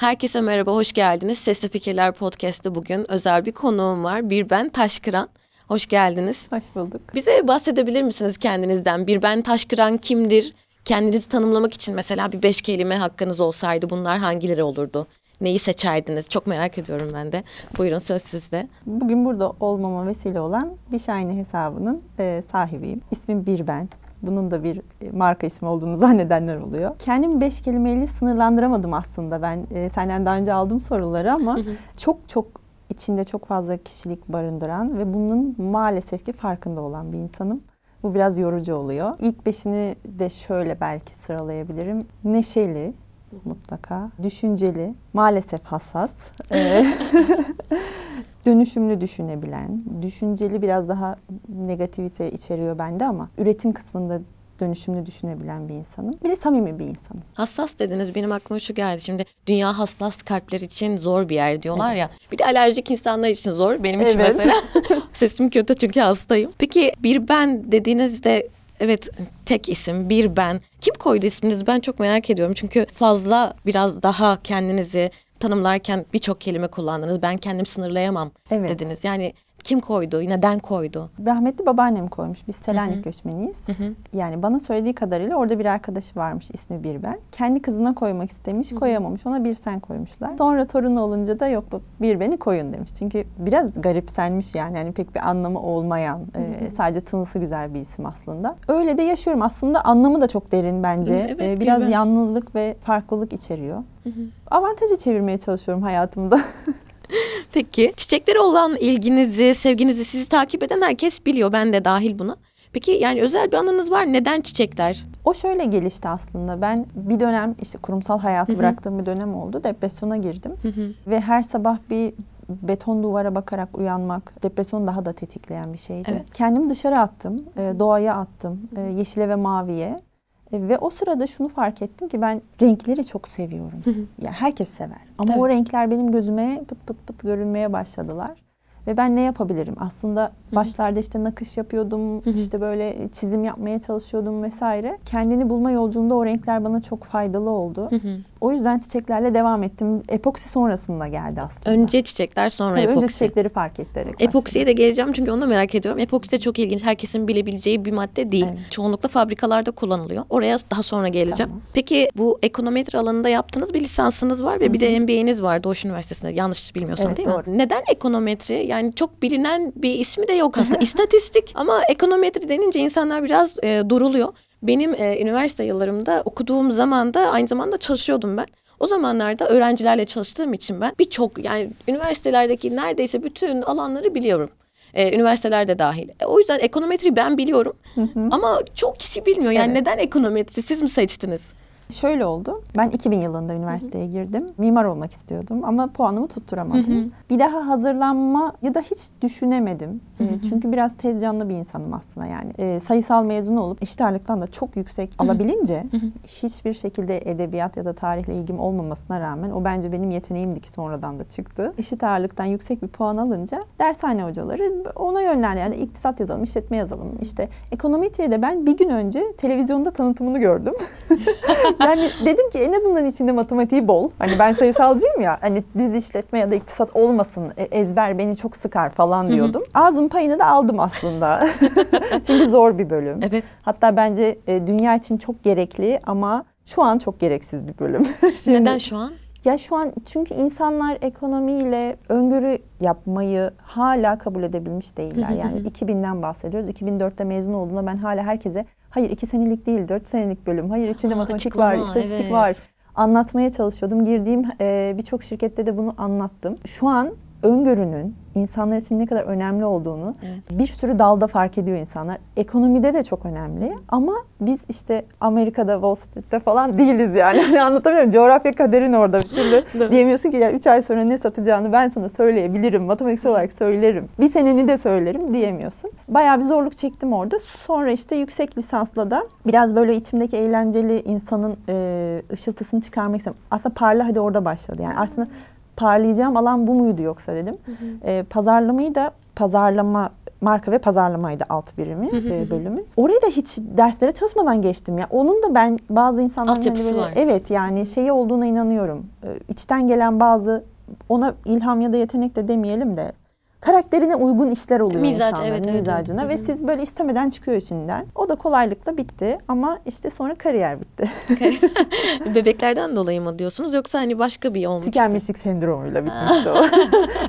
Herkese merhaba, hoş geldiniz. Sesli Fikirler Podcast'te bugün özel bir konuğum var. Bir ben Taşkıran. Hoş geldiniz. Hoş bulduk. Bize bahsedebilir misiniz kendinizden? Bir ben Taşkıran kimdir? Kendinizi tanımlamak için mesela bir beş kelime hakkınız olsaydı bunlar hangileri olurdu? Neyi seçerdiniz? Çok merak ediyorum ben de. Buyurun söz sizde. Bugün burada olmama vesile olan bir Shiny hesabının e, sahibiyim. İsmim Bir Ben. Bunun da bir e, marka ismi olduğunu zannedenler oluyor. Kendimi beş kelimeyle sınırlandıramadım aslında ben. E, senden daha önce aldım soruları ama çok çok içinde çok fazla kişilik barındıran ve bunun maalesef ki farkında olan bir insanım. Bu biraz yorucu oluyor. İlk beşini de şöyle belki sıralayabilirim. Neşeli, mutlaka. Düşünceli, maalesef hassas. Ee, dönüşümlü düşünebilen, düşünceli biraz daha negativite içeriyor bende ama üretim kısmında dönüşümlü düşünebilen bir insanım. Bir de samimi bir insanım. Hassas dediniz benim aklıma şu geldi. Şimdi dünya hassas kalpler için zor bir yer diyorlar ya. Bir de alerjik insanlar için zor. Benim için Evet. mesela. Sesim kötü çünkü hastayım. Peki bir ben dediğinizde evet tek isim bir ben. Kim koydu isminizi ben çok merak ediyorum. Çünkü fazla biraz daha kendinizi tanımlarken birçok kelime kullandınız. Ben kendim sınırlayamam Evet. dediniz. Yani kim koydu? Neden koydu? Rahmetli babaannem koymuş. Biz Selanik göçmeniyiz. Yani bana söylediği kadarıyla orada bir arkadaşı varmış ismi Birben. Kendi kızına koymak istemiş, koyamamış. Ona bir sen koymuşlar. Sonra torunu olunca da yok bu Birben'i koyun demiş. Çünkü biraz garipsenmiş yani. yani pek bir anlamı olmayan, e, sadece tınısı güzel bir isim aslında. Öyle de yaşıyorum. Aslında anlamı da çok derin bence. Hı, evet, E, biraz Birben. yalnızlık ve farklılık içeriyor. Avantaja çevirmeye çalışıyorum hayatımda. Peki çiçeklere olan ilginizi, sevginizi sizi takip eden herkes biliyor. Ben de dahil buna. Peki yani özel bir anınız var. Neden çiçekler? O şöyle gelişti aslında. Ben bir dönem işte kurumsal hayatı bıraktığım bir dönem oldu. Depresyona girdim. Ve her sabah bir beton duvara bakarak uyanmak depresyonu daha da tetikleyen bir şeydi. Evet. Kendimi dışarı attım. e, Doğaya attım. e, Yeşile ve maviye. E, Ve o sırada şunu fark ettim ki ben renkleri çok seviyorum. ya herkes sever. Ama o Evet. renkler benim gözüme pıt pıt pıt görünmeye başladılar. Ve ben ne yapabilirim? Aslında başlarda işte nakış yapıyordum, işte böyle çizim yapmaya çalışıyordum vesaire. Kendini bulma yolculuğunda o renkler bana çok faydalı oldu. O yüzden çiçeklerle devam ettim. Epoksi sonrasında geldi aslında. Önce çiçekler sonra Tabii önce epoksi. çiçekleri fark ettirerek Epoksiye de geleceğim çünkü onu da merak ediyorum. Epoksi de çok ilginç. Herkesin bilebileceği bir madde değil. Evet. Çoğunlukla fabrikalarda kullanılıyor. Oraya daha sonra geleceğim. Tamam. Peki bu ekonometri alanında yaptığınız bir lisansınız var ve bir de MBA'niz var Doğuş Üniversitesi'nde. Yanlış bilmiyorsam Evet, değil mi? doğru. Neden ekonometri? Yani çok bilinen bir ismi de yok aslında. İstatistik ama ekonometri denince insanlar biraz e, duruluyor. Benim e, üniversite yıllarımda okuduğum zaman da aynı zamanda çalışıyordum ben. O zamanlarda öğrencilerle çalıştığım için ben birçok yani üniversitelerdeki neredeyse bütün alanları biliyorum. Ee, üniversiteler de dahil. E, O yüzden ekonometri ben biliyorum ama çok kişi bilmiyor. Yani Evet. neden ekonometri siz mi seçtiniz? Şöyle oldu. Ben 2000 yılında üniversiteye girdim. Mimar olmak istiyordum ama puanımı tutturamadım. Bir daha hazırlanmayı da hiç düşünemedim. Ee, Çünkü biraz tez canlı bir insanım aslında yani. Ee, sayısal mezunu olup eşit ağırlıktan da çok yüksek alabilince hiçbir şekilde edebiyat ya da tarihle ilgim olmamasına rağmen o bence benim yeteneğimdi ki sonradan da çıktı. Eşit ağırlıktan yüksek bir puan alınca dershane hocaları ona yönlendi. Yani iktisat yazalım, işletme yazalım. İşte ekonometriye de ben bir gün önce televizyonda tanıtımını gördüm. yani dedim ki en azından içinde matematiği bol. Hani ben sayısalcıyım ya. Hani düz işletme ya da iktisat olmasın. e, ezber beni çok sıkar falan diyordum. Ağzın payını da aldım aslında. Çünkü zor bir bölüm. Evet. Hatta bence e, dünya için çok gerekli ama şu an çok gereksiz bir bölüm. Şimdi- Neden şu an? ya şu an çünkü insanlar ekonomiyle öngörü yapmayı hala kabul edebilmiş değiller. Yani 2000'den bahsediyoruz. 2004'te mezun olduğumda ben hala herkese hayır iki senelik değil dört senelik bölüm. Hayır içinde Ha, matematik var, açıklama, istatistik evet. var. Anlatmaya çalışıyordum. Girdiğim e, birçok şirkette de bunu anlattım. Şu an öngörünün insanlar için ne kadar önemli olduğunu Evet. bir sürü dalda fark ediyor insanlar. Ekonomide de çok önemli ama biz işte Amerika'da Wall Street'te falan değiliz yani. Hani anlatamıyorum. Coğrafya kaderin orada bir türlü. Diyemiyorsun ki ya 3 ay sonra ne satacağını ben sana söyleyebilirim. Matematiksel olarak söylerim. Bir seneni de söylerim diyemiyorsun. Bayağı bir zorluk çektim orada. Sonra işte yüksek lisansla da biraz böyle içimdeki eğlenceli insanın e, ışıltısını çıkarmak istedim. Aslında parla hadi orada başladı. Yani aslında parlayacağım alan bu muydu yoksa dedim. E, pazarlamayı da pazarlama marka ve pazarlamaydı alt birimi e, bölümün. Orayı da hiç derslere çalışmadan geçtim ya. Onun da ben bazı insanların hani Altyapısı var. evet yani şeyi olduğuna inanıyorum. E, içten gelen bazı ona ilham ya da yetenek de demeyelim de karakterine uygun işler oluyor Mizac, insanların evet, evet, evet. mizacına Hı ve siz böyle istemeden çıkıyor içinden. O da kolaylıkla bitti ama işte sonra kariyer bitti. Bebeklerden dolayı mı diyorsunuz yoksa hani başka bir yol mu? Tükenmişlik sendromuyla bitmişti o.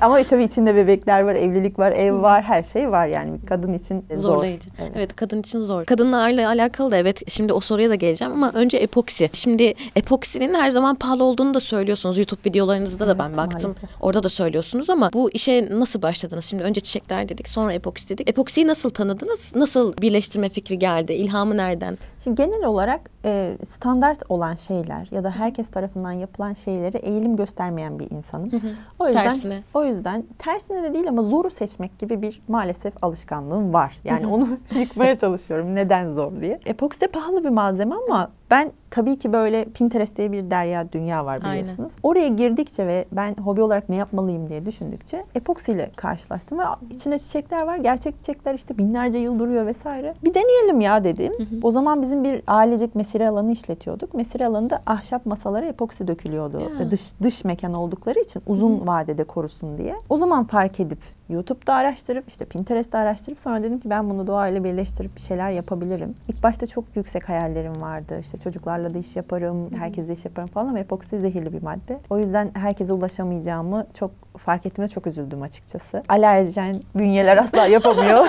Ama tabii içinde bebekler var, evlilik var, ev var, her şey var yani kadın için zor. Zorlayıcı. Evet. Evet. kadın için zor. Kadınlarla alakalı da evet şimdi o soruya da geleceğim ama önce epoksi. Şimdi epoksinin her zaman pahalı olduğunu da söylüyorsunuz. YouTube videolarınızda da ben Evet, baktım. maalesef. Orada da söylüyorsunuz ama bu işe nasıl başladınız? Şimdi önce çiçekler dedik sonra epoksi dedik. Epoksiyi nasıl tanıdınız? Nasıl birleştirme fikri geldi? İlhamı nereden? Şimdi genel olarak e, standart olan şeyler ya da herkes tarafından yapılan şeylere eğilim göstermeyen bir insanım. O yüzden Tersine. o yüzden tersine de değil ama zoru seçmek gibi bir maalesef alışkanlığım var. Yani onu yıkmaya çalışıyorum neden zor diye. Epoksi de pahalı bir malzeme ama ben tabii ki böyle Pinterest diye bir derya dünya var Aynen. biliyorsunuz. Oraya girdikçe ve ben hobi olarak ne yapmalıyım diye düşündükçe epoksiyle karşılaştım ve içinde çiçekler var. Gerçek çiçekler işte binlerce yıl duruyor vesaire. Bir deneyelim ya dedim. O zaman bizim bir ailecek mesire alanı işletiyorduk. Mesire alanında ahşap masalara epoksi dökülüyordu. Ya. Dış dış mekan oldukları için uzun vadede korusun diye. O zaman fark edip YouTube'da araştırıp işte Pinterest'te araştırıp sonra dedim ki ben bunu doğayla birleştirip bir şeyler yapabilirim. İlk başta çok yüksek hayallerim vardı. İşte çocuklarla da iş yaparım, herkesle iş yaparım falan ama epoksi zehirli bir madde. O yüzden herkese ulaşamayacağımı çok fark ettiğime çok üzüldüm açıkçası. Alerjen bünyeler asla yapamıyor.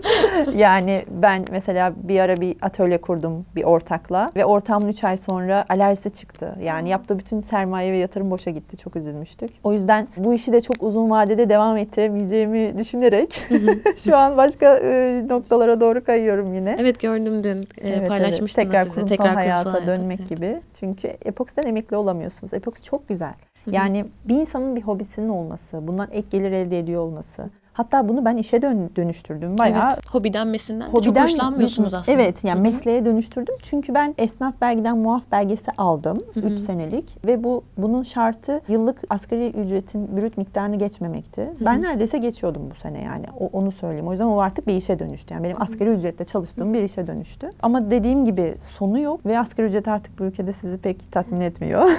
yani ben mesela bir ara bir atölye kurdum bir ortakla ve ortağımın 3 ay sonra alerjisi çıktı. Yani yaptığı bütün sermaye ve yatırım boşa gitti. Çok üzülmüştük. O yüzden bu işi de çok uzun vadede devam ettiremeyeceğimi düşünerek şu an başka e, noktalara doğru kayıyorum yine. Evet gördüm dün e, Evet, evet. paylaşmıştınız Tekrar size. kurumsal Tekrar hayata kurumsal hayata. dönmek Evet. gibi. Çünkü epoksiden emekli olamıyorsunuz. Epoksi çok güzel. Yani bir insanın bir hobisinin olması, bundan ek gelir elde ediyor olması. Hatta bunu ben işe dön- dönüştürdüm. Bayağı Evet, hobi denmesinden de Hobiden çok hoşlanmıyorsunuz aslında. Evet yani mesleğe dönüştürdüm. Çünkü ben esnaf vergiden muaf belgesi aldım 3 senelik ve bu bunun şartı yıllık asgari ücretin brüt miktarını geçmemekti. Ben neredeyse geçiyordum bu sene yani. O, onu söyleyeyim. O yüzden o artık bir işe dönüştü. Yani benim asgari ücretle çalıştığım bir işe dönüştü. Ama dediğim gibi sonu yok ve asgari ücret artık bu ülkede sizi pek tatmin etmiyor.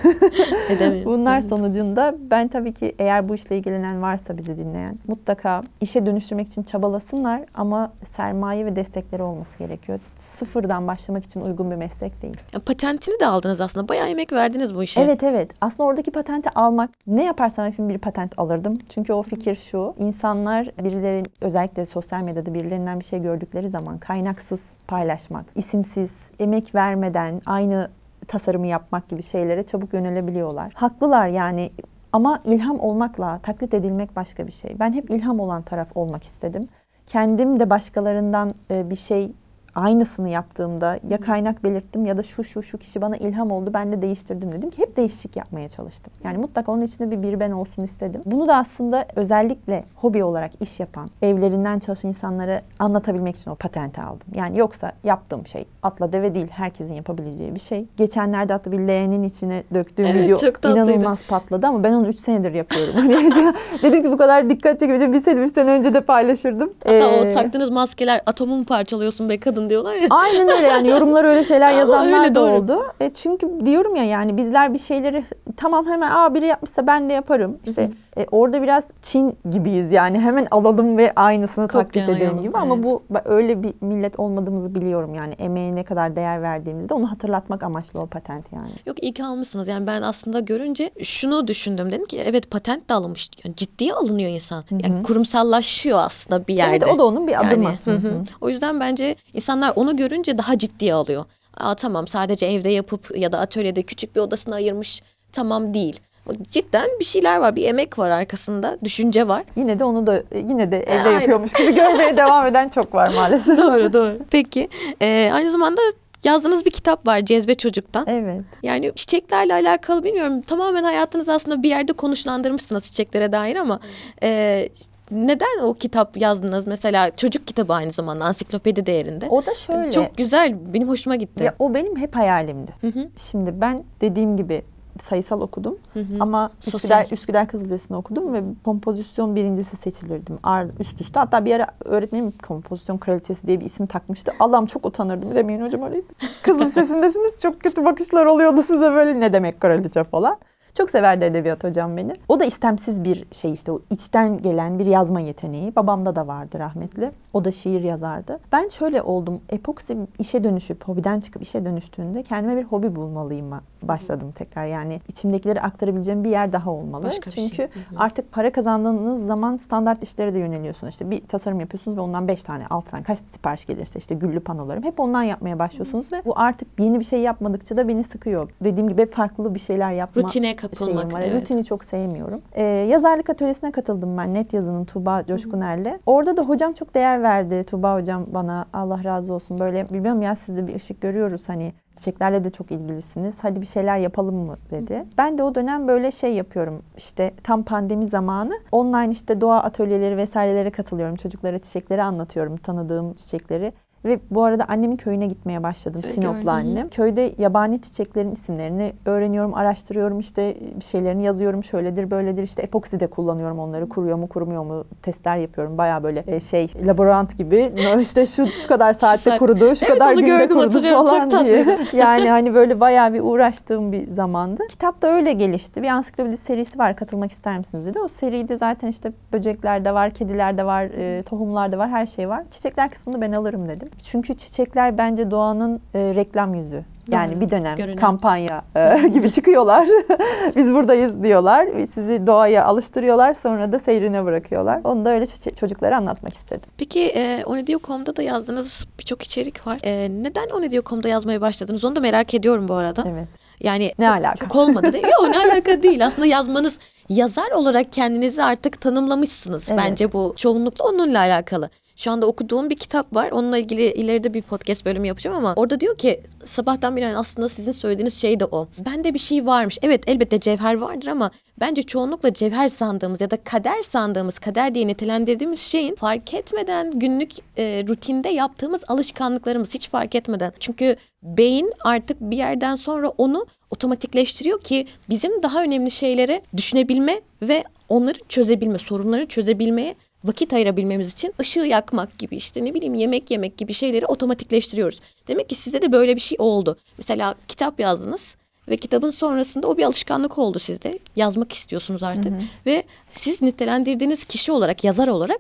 Edemiyor. Bunlar Evet. sonucunda ben tabii ki eğer bu işle ilgilenen varsa bizi dinleyen mutlaka işe dönüştürmek için çabalasınlar ama sermaye ve destekleri olması gerekiyor. Sıfırdan başlamak için uygun bir meslek değil. Ya, Patentini de aldınız aslında. Bayağı emek verdiniz bu işe. Evet evet. Aslında oradaki patenti almak ne yaparsam yapayım bir patent alırdım. Çünkü o fikir şu. insanlar birileri özellikle sosyal medyada birilerinden bir şey gördükleri zaman kaynaksız paylaşmak, isimsiz, emek vermeden aynı tasarımı yapmak gibi şeylere çabuk yönelebiliyorlar. Haklılar yani ama ilham olmakla taklit edilmek başka bir şey. Ben hep ilham olan taraf olmak istedim. Kendim de başkalarından e, bir şey aynısını yaptığımda ya kaynak belirttim ya da şu şu şu kişi bana ilham oldu ben de değiştirdim dedim ki hep değişik yapmaya çalıştım. Yani mutlaka onun içinde bir bir ben olsun istedim. Bunu da aslında özellikle hobi olarak iş yapan, evlerinden çalışan insanlara anlatabilmek için o patenti aldım. Yani yoksa yaptığım şey atla deve değil herkesin yapabileceği bir şey. Geçenlerde hatta bir leğenin içine döktüğüm Evet, video çok tatlıydı. inanılmaz patladı ama ben onu 3 senedir yapıyorum. Hani dedim ki bu kadar dikkat çekici bir sene 3 sene önce de paylaşırdım. Hatta Ee, o taktığınız maskeler atomu mu parçalıyorsun be kadın diyorlar ya. Aynen öyle yani yorumlar öyle şeyler yazanlar öyle, da doğru. oldu. E çünkü diyorum ya yani bizler bir şeyleri tamam hemen aa biri yapmışsa ben de yaparım. İşte e, orada biraz Çin gibiyiz yani hemen alalım ve aynısını taklit Kopyalayalım, edelim gibi ama evet. bu öyle bir millet olmadığımızı biliyorum yani emeğe ne kadar değer verdiğimizde onu hatırlatmak amaçlı o patent yani. Yok iyi ki almışsınız. Yani ben aslında görünce şunu düşündüm. Dedim ki evet patent de alınmış. Yani ciddiye alınıyor insan. Yani kurumsallaşıyor aslında bir yerde. Evet o da onun bir adımı. Yani, hı hı. O yüzden bence insanlar onu görünce daha ciddiye alıyor. Aa, tamam sadece evde yapıp ya da atölyede küçük bir odasına ayırmış tamam değil. Cidden bir şeyler var, bir emek var arkasında, düşünce var. Yine de onu da yine de evde Aynen. yapıyormuş gibi görmeye devam eden çok var maalesef. doğru doğru. Peki e, aynı zamanda yazdığınız bir kitap var Cezve Çocuk'tan. Evet. Yani çiçeklerle alakalı bilmiyorum. Tamamen hayatınızı aslında bir yerde konuşlandırmışsınız çiçeklere dair ama e, neden o kitap yazdınız? Mesela çocuk kitabı aynı zamanda ansiklopedi değerinde. O da şöyle. Çok güzel. Benim hoşuma gitti. Ya o benim hep hayalimdi. Hı hı. Şimdi ben dediğim gibi sayısal okudum. Hı hı. Ama Sosyal. Üsküdar, Üsküdar Kız Lisesi'ni okudum ve kompozisyon birincisi seçilirdim. Ar, üst üste. Hatta bir ara öğretmenim kompozisyon kraliçesi diye bir isim takmıştı. Allah'ım çok utanırdım. Demeyin hocam öyle. Kız Lisesi'ndesiniz. Çok kötü bakışlar oluyordu size böyle ne demek kraliçe falan. Çok severdi edebiyat hocam beni. O da istemsiz bir şey işte o içten gelen bir yazma yeteneği. Babamda da vardı rahmetli. O da şiir yazardı. Ben şöyle oldum. Epoksi işe dönüşüp, hobiden çıkıp işe dönüştüğünde kendime bir hobi bulmalıyım başladım tekrar. Yani içimdekileri aktarabileceğim bir yer daha olmalı. Başka şey. Çünkü hı. artık para kazandığınız zaman standart işlere de yöneliyorsunuz. İşte bir tasarım yapıyorsunuz ve ondan 5 tane, 6 tane kaç sipariş gelirse işte güllü panolarım. Hep ondan yapmaya başlıyorsunuz ve bu artık yeni bir şey yapmadıkça da beni sıkıyor. Dediğim gibi farklı bir şeyler yapma Rutine kapılmak. şeyim var. evet. Rutini çok sevmiyorum. Ee, yazarlık atölyesine katıldım ben. Net yazının Tuğba Coşkuner'le. Orada da hocam çok değer verdi. Tuğba hocam bana Allah razı olsun. Böyle bilmiyorum ya sizde bir ışık görüyoruz hani çiçeklerle de çok ilgilisiniz. Hadi bir şeyler yapalım mı dedi. Ben de o dönem böyle şey yapıyorum. İşte tam pandemi zamanı online işte doğa atölyeleri vesairelere katılıyorum. Çocuklara çiçekleri anlatıyorum. Tanıdığım çiçekleri. Ve bu arada annemin köyüne gitmeye başladım. Evet, Sinoplu gördüm. annem. Köyde yabani çiçeklerin isimlerini öğreniyorum, araştırıyorum. işte bir şeylerini yazıyorum. Şöyledir, böyledir. İşte epoksi de kullanıyorum onları. Kuruyor mu, kurumuyor mu testler yapıyorum. Baya böyle e, şey laborant gibi. işte şu şu kadar saatte saat- kurudu, şu Evet, kadar günde gördüm, kurudu falan Çok diye. Yani hani böyle bayağı bir uğraştığım bir zamandı. Kitap da öyle gelişti. Bir ansiklopedi serisi var. Katılmak ister misiniz dedi. O seride zaten işte böcekler de var, kediler de var, e, tohumlar da var, her şey var. Çiçekler kısmını ben alırım dedim. Çünkü çiçekler bence doğanın e, reklam yüzü. Yani Doğru, bir dönem görünen. kampanya e, gibi çıkıyorlar. Biz buradayız diyorlar. Sizi doğaya alıştırıyorlar. Sonra da seyrine bırakıyorlar. Onu da öyle ço- çocuklara anlatmak istedim. Peki e, Onediyo.com'da da yazdığınız birçok içerik var. E, neden Onediyo.com'da yazmaya başladınız? Onu da merak ediyorum bu arada. Evet. Yani Ne çok, alaka? çok olmadı değil mi? Yok ne alaka değil. Aslında yazmanız yazar olarak kendinizi artık tanımlamışsınız. Evet. Bence bu çoğunlukla onunla alakalı. Şu anda okuduğum bir kitap var. Onunla ilgili ileride bir podcast bölümü yapacağım ama orada diyor ki sabahtan beri aslında sizin söylediğiniz şey de o. Bende bir şey varmış. Evet elbette cevher vardır ama bence çoğunlukla cevher sandığımız ya da kader sandığımız, kader diye nitelendirdiğimiz şeyin fark etmeden günlük e, rutinde yaptığımız alışkanlıklarımız hiç fark etmeden. Çünkü beyin artık bir yerden sonra onu otomatikleştiriyor ki bizim daha önemli şeylere düşünebilme ve onları çözebilme, sorunları çözebilmeye vakit ayırabilmemiz için ışığı yakmak gibi işte ne bileyim yemek yemek gibi şeyleri otomatikleştiriyoruz. Demek ki sizde de böyle bir şey oldu. Mesela kitap yazdınız ve kitabın sonrasında o bir alışkanlık oldu sizde. Yazmak istiyorsunuz artık ve siz nitelendirdiğiniz kişi olarak, yazar olarak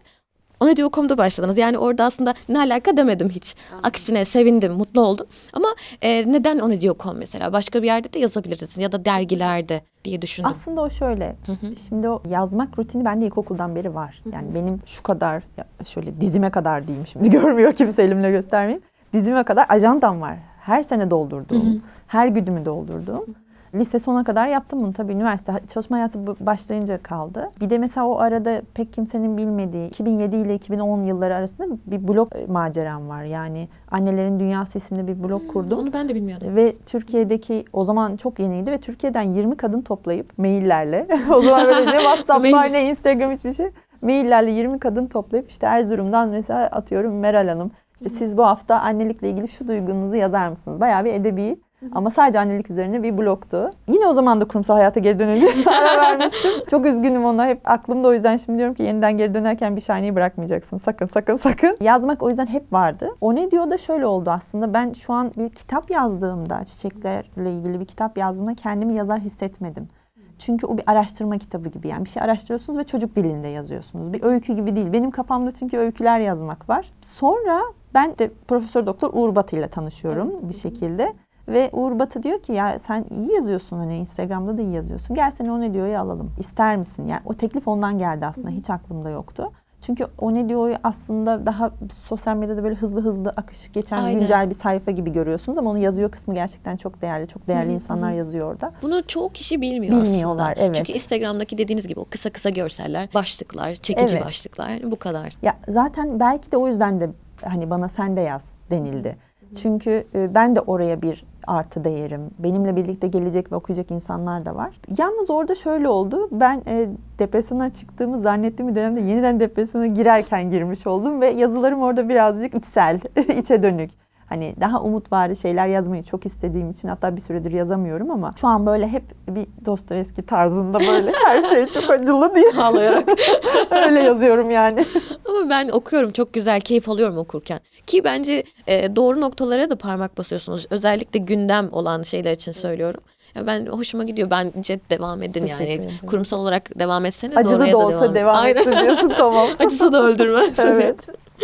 okumda başladınız. Yani orada aslında ne alaka demedim hiç. Aksine sevindim, mutlu oldum. Ama e, neden kom mesela? Başka bir yerde de yazabilirsiniz ya da dergilerde diye düşündüm. Aslında o şöyle. Şimdi o yazmak rutini bende ilkokuldan beri var. Yani benim şu kadar şöyle dizime kadar diyeyim şimdi görmüyor kimse elimle göstermeyeyim. Dizime kadar ajandam var. Her sene doldurduğum, her güdümü doldurduğum. Lise sona kadar yaptım bunu tabii üniversite çalışma hayatı başlayınca kaldı. Bir de mesela o arada pek kimsenin bilmediği 2007 ile 2010 yılları arasında bir blog e, maceram var. Yani Annelerin Dünyası isimli bir blog kurdum. Onu ben de bilmiyordum. Ve Türkiye'deki o zaman çok yeniydi ve Türkiye'den 20 kadın toplayıp maillerle o zaman böyle ne WhatsApp var ne Instagram hiçbir şey. Maillerle 20 kadın toplayıp işte Erzurum'dan mesela atıyorum Meral Hanım. İşte siz bu hafta annelikle ilgili şu duygunuzu yazar mısınız? Bayağı bir edebi ama sadece annelik üzerine bir bloktu. Yine o zaman da kurumsal hayata geri dönünce ara vermiştim. Çok üzgünüm ona. Hep aklımda o yüzden şimdi diyorum ki yeniden geri dönerken bir şahaneyi bırakmayacaksın. Sakın sakın sakın. Yazmak o yüzden hep vardı. O ne diyor da şöyle oldu aslında. Ben şu an bir kitap yazdığımda çiçeklerle ilgili bir kitap yazdığımda kendimi yazar hissetmedim. Çünkü o bir araştırma kitabı gibi yani bir şey araştırıyorsunuz ve çocuk dilinde yazıyorsunuz. Bir öykü gibi değil. Benim kafamda çünkü öyküler yazmak var. Sonra ben de Profesör Doktor Uğur Batı ile tanışıyorum bir şekilde. Ve Uğur Batı diyor ki ya sen iyi yazıyorsun hani Instagram'da da iyi yazıyorsun. Gel seni o ne diyor'yu alalım. İster misin? Yani o teklif ondan geldi aslında. Hiç aklımda yoktu. Çünkü o ne diyor'yu aslında daha sosyal medyada böyle hızlı hızlı akış geçen Aynen. güncel bir sayfa gibi görüyorsunuz ama onu yazıyor kısmı gerçekten çok değerli. Çok değerli insanlar yazıyor orada. Bunu çoğu kişi bilmiyor Bilmiyorlar, aslında. evet. Çünkü Instagram'daki dediğiniz gibi o kısa kısa görseller, başlıklar, çekici Evet. başlıklar bu kadar. Ya zaten belki de o yüzden de hani bana sen de yaz denildi. Çünkü e, ben de oraya bir artı değerim. Benimle birlikte gelecek ve okuyacak insanlar da var. Yalnız orada şöyle oldu. Ben e, depresyona çıktığımı zannettiğim bir dönemde yeniden depresyona girerken girmiş oldum ve yazılarım orada birazcık içsel, içe dönük. Hani daha umutvari şeyler yazmayı çok istediğim için hatta bir süredir yazamıyorum ama şu an böyle hep bir Dostoyevski tarzında böyle her şey çok acılı diye Ağlayarak. öyle yazıyorum yani. Ama ben okuyorum çok güzel keyif alıyorum okurken. Ki bence e, doğru noktalara da parmak basıyorsunuz. Özellikle gündem olan şeyler için söylüyorum. Ya ben hoşuma gidiyor. Bence devam edin Teşekkür yani. ederim. Kurumsal olarak devam etseniz de Acılı oraya da olsa devam, Aynen. etsin diyorsun tamam. Acısı da öldürmez. evet.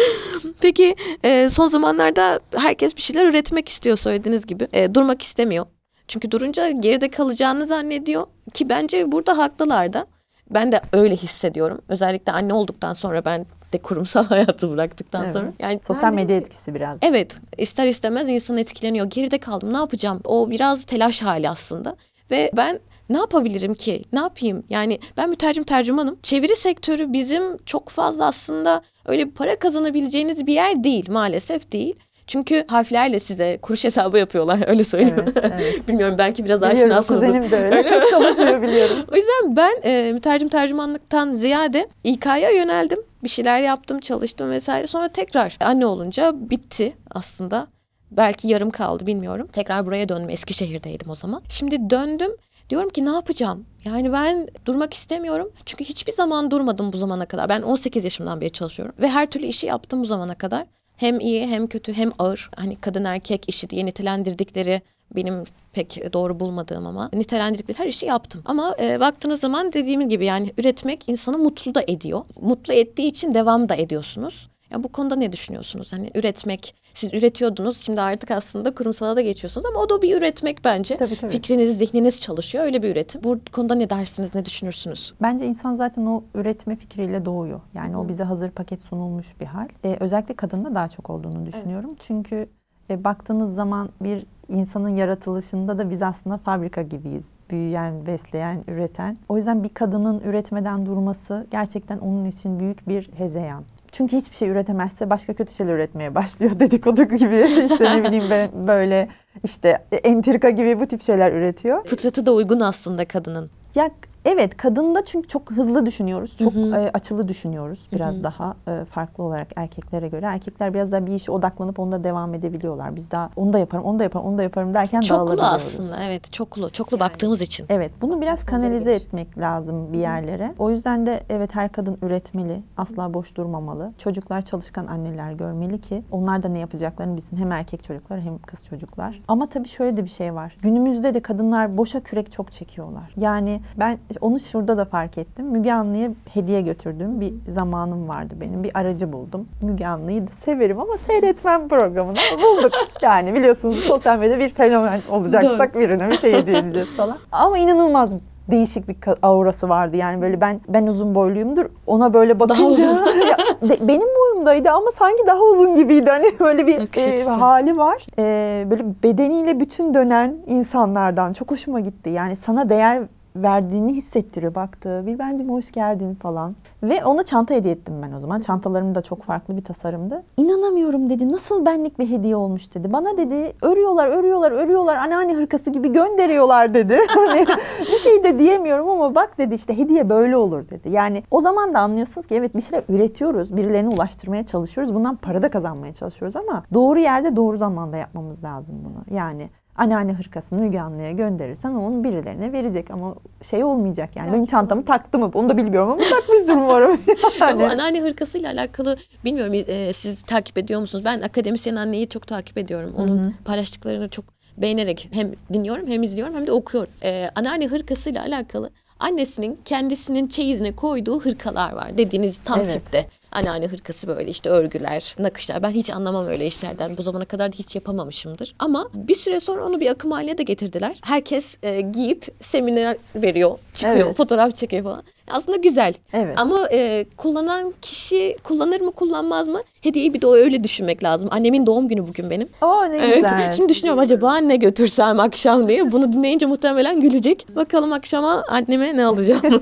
Peki e, son zamanlarda herkes bir şeyler üretmek istiyor söylediğiniz gibi. E, durmak istemiyor. Çünkü durunca geride kalacağını zannediyor ki bence burada haklılar da. Ben de öyle hissediyorum. Özellikle anne olduktan sonra ben de kurumsal hayatı bıraktıktan Evet. sonra. Yani Sosyal medya ki, etkisi biraz. Evet ister istemez insan etkileniyor. Geride kaldım ne yapacağım? O biraz telaş hali aslında. Ve ben ne yapabilirim ki? Ne yapayım? Yani ben mütercim tercümanım. Çeviri sektörü bizim çok fazla aslında öyle para kazanabileceğiniz bir yer değil maalesef değil. Çünkü harflerle size kuruş hesabı yapıyorlar öyle söyleyeyim. Evet, evet. Bilmiyorum belki biraz aşinasınızdır. kuzenim de öyle çalışıyor biliyorum. O yüzden ben e, mütercim tercümanlıktan ziyade İK'ya yöneldim. Bir şeyler yaptım, çalıştım vesaire. Sonra tekrar anne olunca bitti aslında. Belki yarım kaldı bilmiyorum. Tekrar buraya döndüm. Eskişehir'deydim o zaman. Şimdi döndüm. Diyorum ki ne yapacağım? Yani ben durmak istemiyorum. Çünkü hiçbir zaman durmadım bu zamana kadar. Ben 18 yaşımdan beri çalışıyorum. Ve her türlü işi yaptım bu zamana kadar. Hem iyi hem kötü hem ağır. Hani kadın erkek işi diye nitelendirdikleri benim pek doğru bulmadığım ama nitelendirdikleri her işi yaptım. Ama e, baktığınız zaman dediğim gibi yani üretmek insanı mutlu da ediyor. Mutlu ettiği için devam da ediyorsunuz. Ya bu konuda ne düşünüyorsunuz? Hani üretmek, siz üretiyordunuz şimdi artık aslında kurumsala da geçiyorsunuz ama o da bir üretmek bence. Tabii, tabii. Fikriniz, zihniniz çalışıyor öyle bir üretim. Bu konuda ne dersiniz, ne düşünürsünüz? Bence insan zaten o üretme fikriyle doğuyor. Yani o bize hazır paket sunulmuş bir hal. Ee, özellikle kadında daha çok olduğunu düşünüyorum. Çünkü e, baktığınız zaman bir insanın yaratılışında da biz aslında fabrika gibiyiz. Büyüyen, besleyen, üreten. O yüzden bir kadının üretmeden durması gerçekten onun için büyük bir hezeyan. Çünkü hiçbir şey üretemezse başka kötü şeyler üretmeye başlıyor dedikodu gibi işte ne bileyim ben böyle işte entrika gibi bu tip şeyler üretiyor. Fıtratı da uygun aslında kadının. Ya evet kadında çünkü çok hızlı düşünüyoruz. Çok e, açılı düşünüyoruz. Biraz daha e, farklı olarak erkeklere göre. Erkekler biraz daha bir işe odaklanıp onda devam edebiliyorlar. Biz daha onu da yaparım, onu da yaparım, onu da yaparım derken Çoklu dağılabiliyoruz. aslında evet çoklu. Çoklu baktığımız için. Evet, bunu biraz kanalize etmek lazım bir yerlere. O yüzden de evet her kadın üretmeli, asla boş durmamalı. Çocuklar çalışkan anneler görmeli ki onlar da ne yapacaklarını bilsin. Hem erkek çocuklar hem kız çocuklar. Ama tabii şöyle de bir şey var. Günümüzde de kadınlar boşa kürek çok çekiyorlar. Yani ben onu şurada da fark ettim. Müge Anlı'ya hediye götürdüğüm bir zamanım vardı benim. Bir aracı buldum. Müge Anlı'yı da severim ama seyretmem programını bulduk. Yani biliyorsunuz sosyal medyada bir fenomen olacaksak birine bir şey hediye edeceğiz falan. Ama inanılmaz değişik bir aurası vardı. Yani böyle ben ben uzun boyluyumdur. Ona böyle bakınca. Ya de- benim boyumdaydı ama sanki daha uzun gibiydi. Hani böyle bir e, hali var. E, böyle bedeniyle bütün dönen insanlardan çok hoşuma gitti. Yani sana değer verdiğini hissettiriyor baktığı. Bir bence hoş geldin falan. Ve ona çanta hediye ettim ben o zaman. Çantalarım da çok farklı bir tasarımdı. İnanamıyorum dedi. Nasıl benlik bir hediye olmuş dedi. Bana dedi örüyorlar, örüyorlar, örüyorlar. Anneanne hırkası gibi gönderiyorlar dedi. Hani bir şey de diyemiyorum ama bak dedi işte hediye böyle olur dedi. Yani o zaman da anlıyorsunuz ki evet bir şeyler üretiyoruz. Birilerine ulaştırmaya çalışıyoruz. Bundan para da kazanmaya çalışıyoruz ama doğru yerde doğru zamanda yapmamız lazım bunu. Yani anneanne hırkasını Müge Anlı'ya gönderirsen onun birilerine verecek ama şey olmayacak yani. Benim çantamı taktı mı onu da bilmiyorum ama takmıştır umarım. Ya Yani. anneanne hırkasıyla alakalı bilmiyorum e, siz takip ediyor musunuz? Ben akademisyen anneyi çok takip ediyorum. Onun paylaştıklarını çok beğenerek hem dinliyorum hem izliyorum hem de okuyorum. E, anneanne hırkasıyla alakalı annesinin kendisinin çeyizine koyduğu hırkalar var dediğiniz tam Evet. tipte. Anneanne hırkası böyle işte örgüler, nakışlar. Ben hiç anlamam öyle işlerden. Bu zamana kadar da hiç yapamamışımdır. Ama bir süre sonra onu bir akım haline de getirdiler. Herkes e, giyip seminer veriyor, çıkıyor, Evet. fotoğraf çekiyor falan. Aslında güzel. Evet. Ama e, kullanan kişi kullanır mı kullanmaz mı? Hediyeyi bir de öyle düşünmek lazım. Annemin doğum günü bugün benim. Oo ne Evet. güzel. Şimdi düşünüyorum acaba ne götürsem akşam diye. Bunu dinleyince muhtemelen gülecek. Bakalım akşama anneme ne alacağım.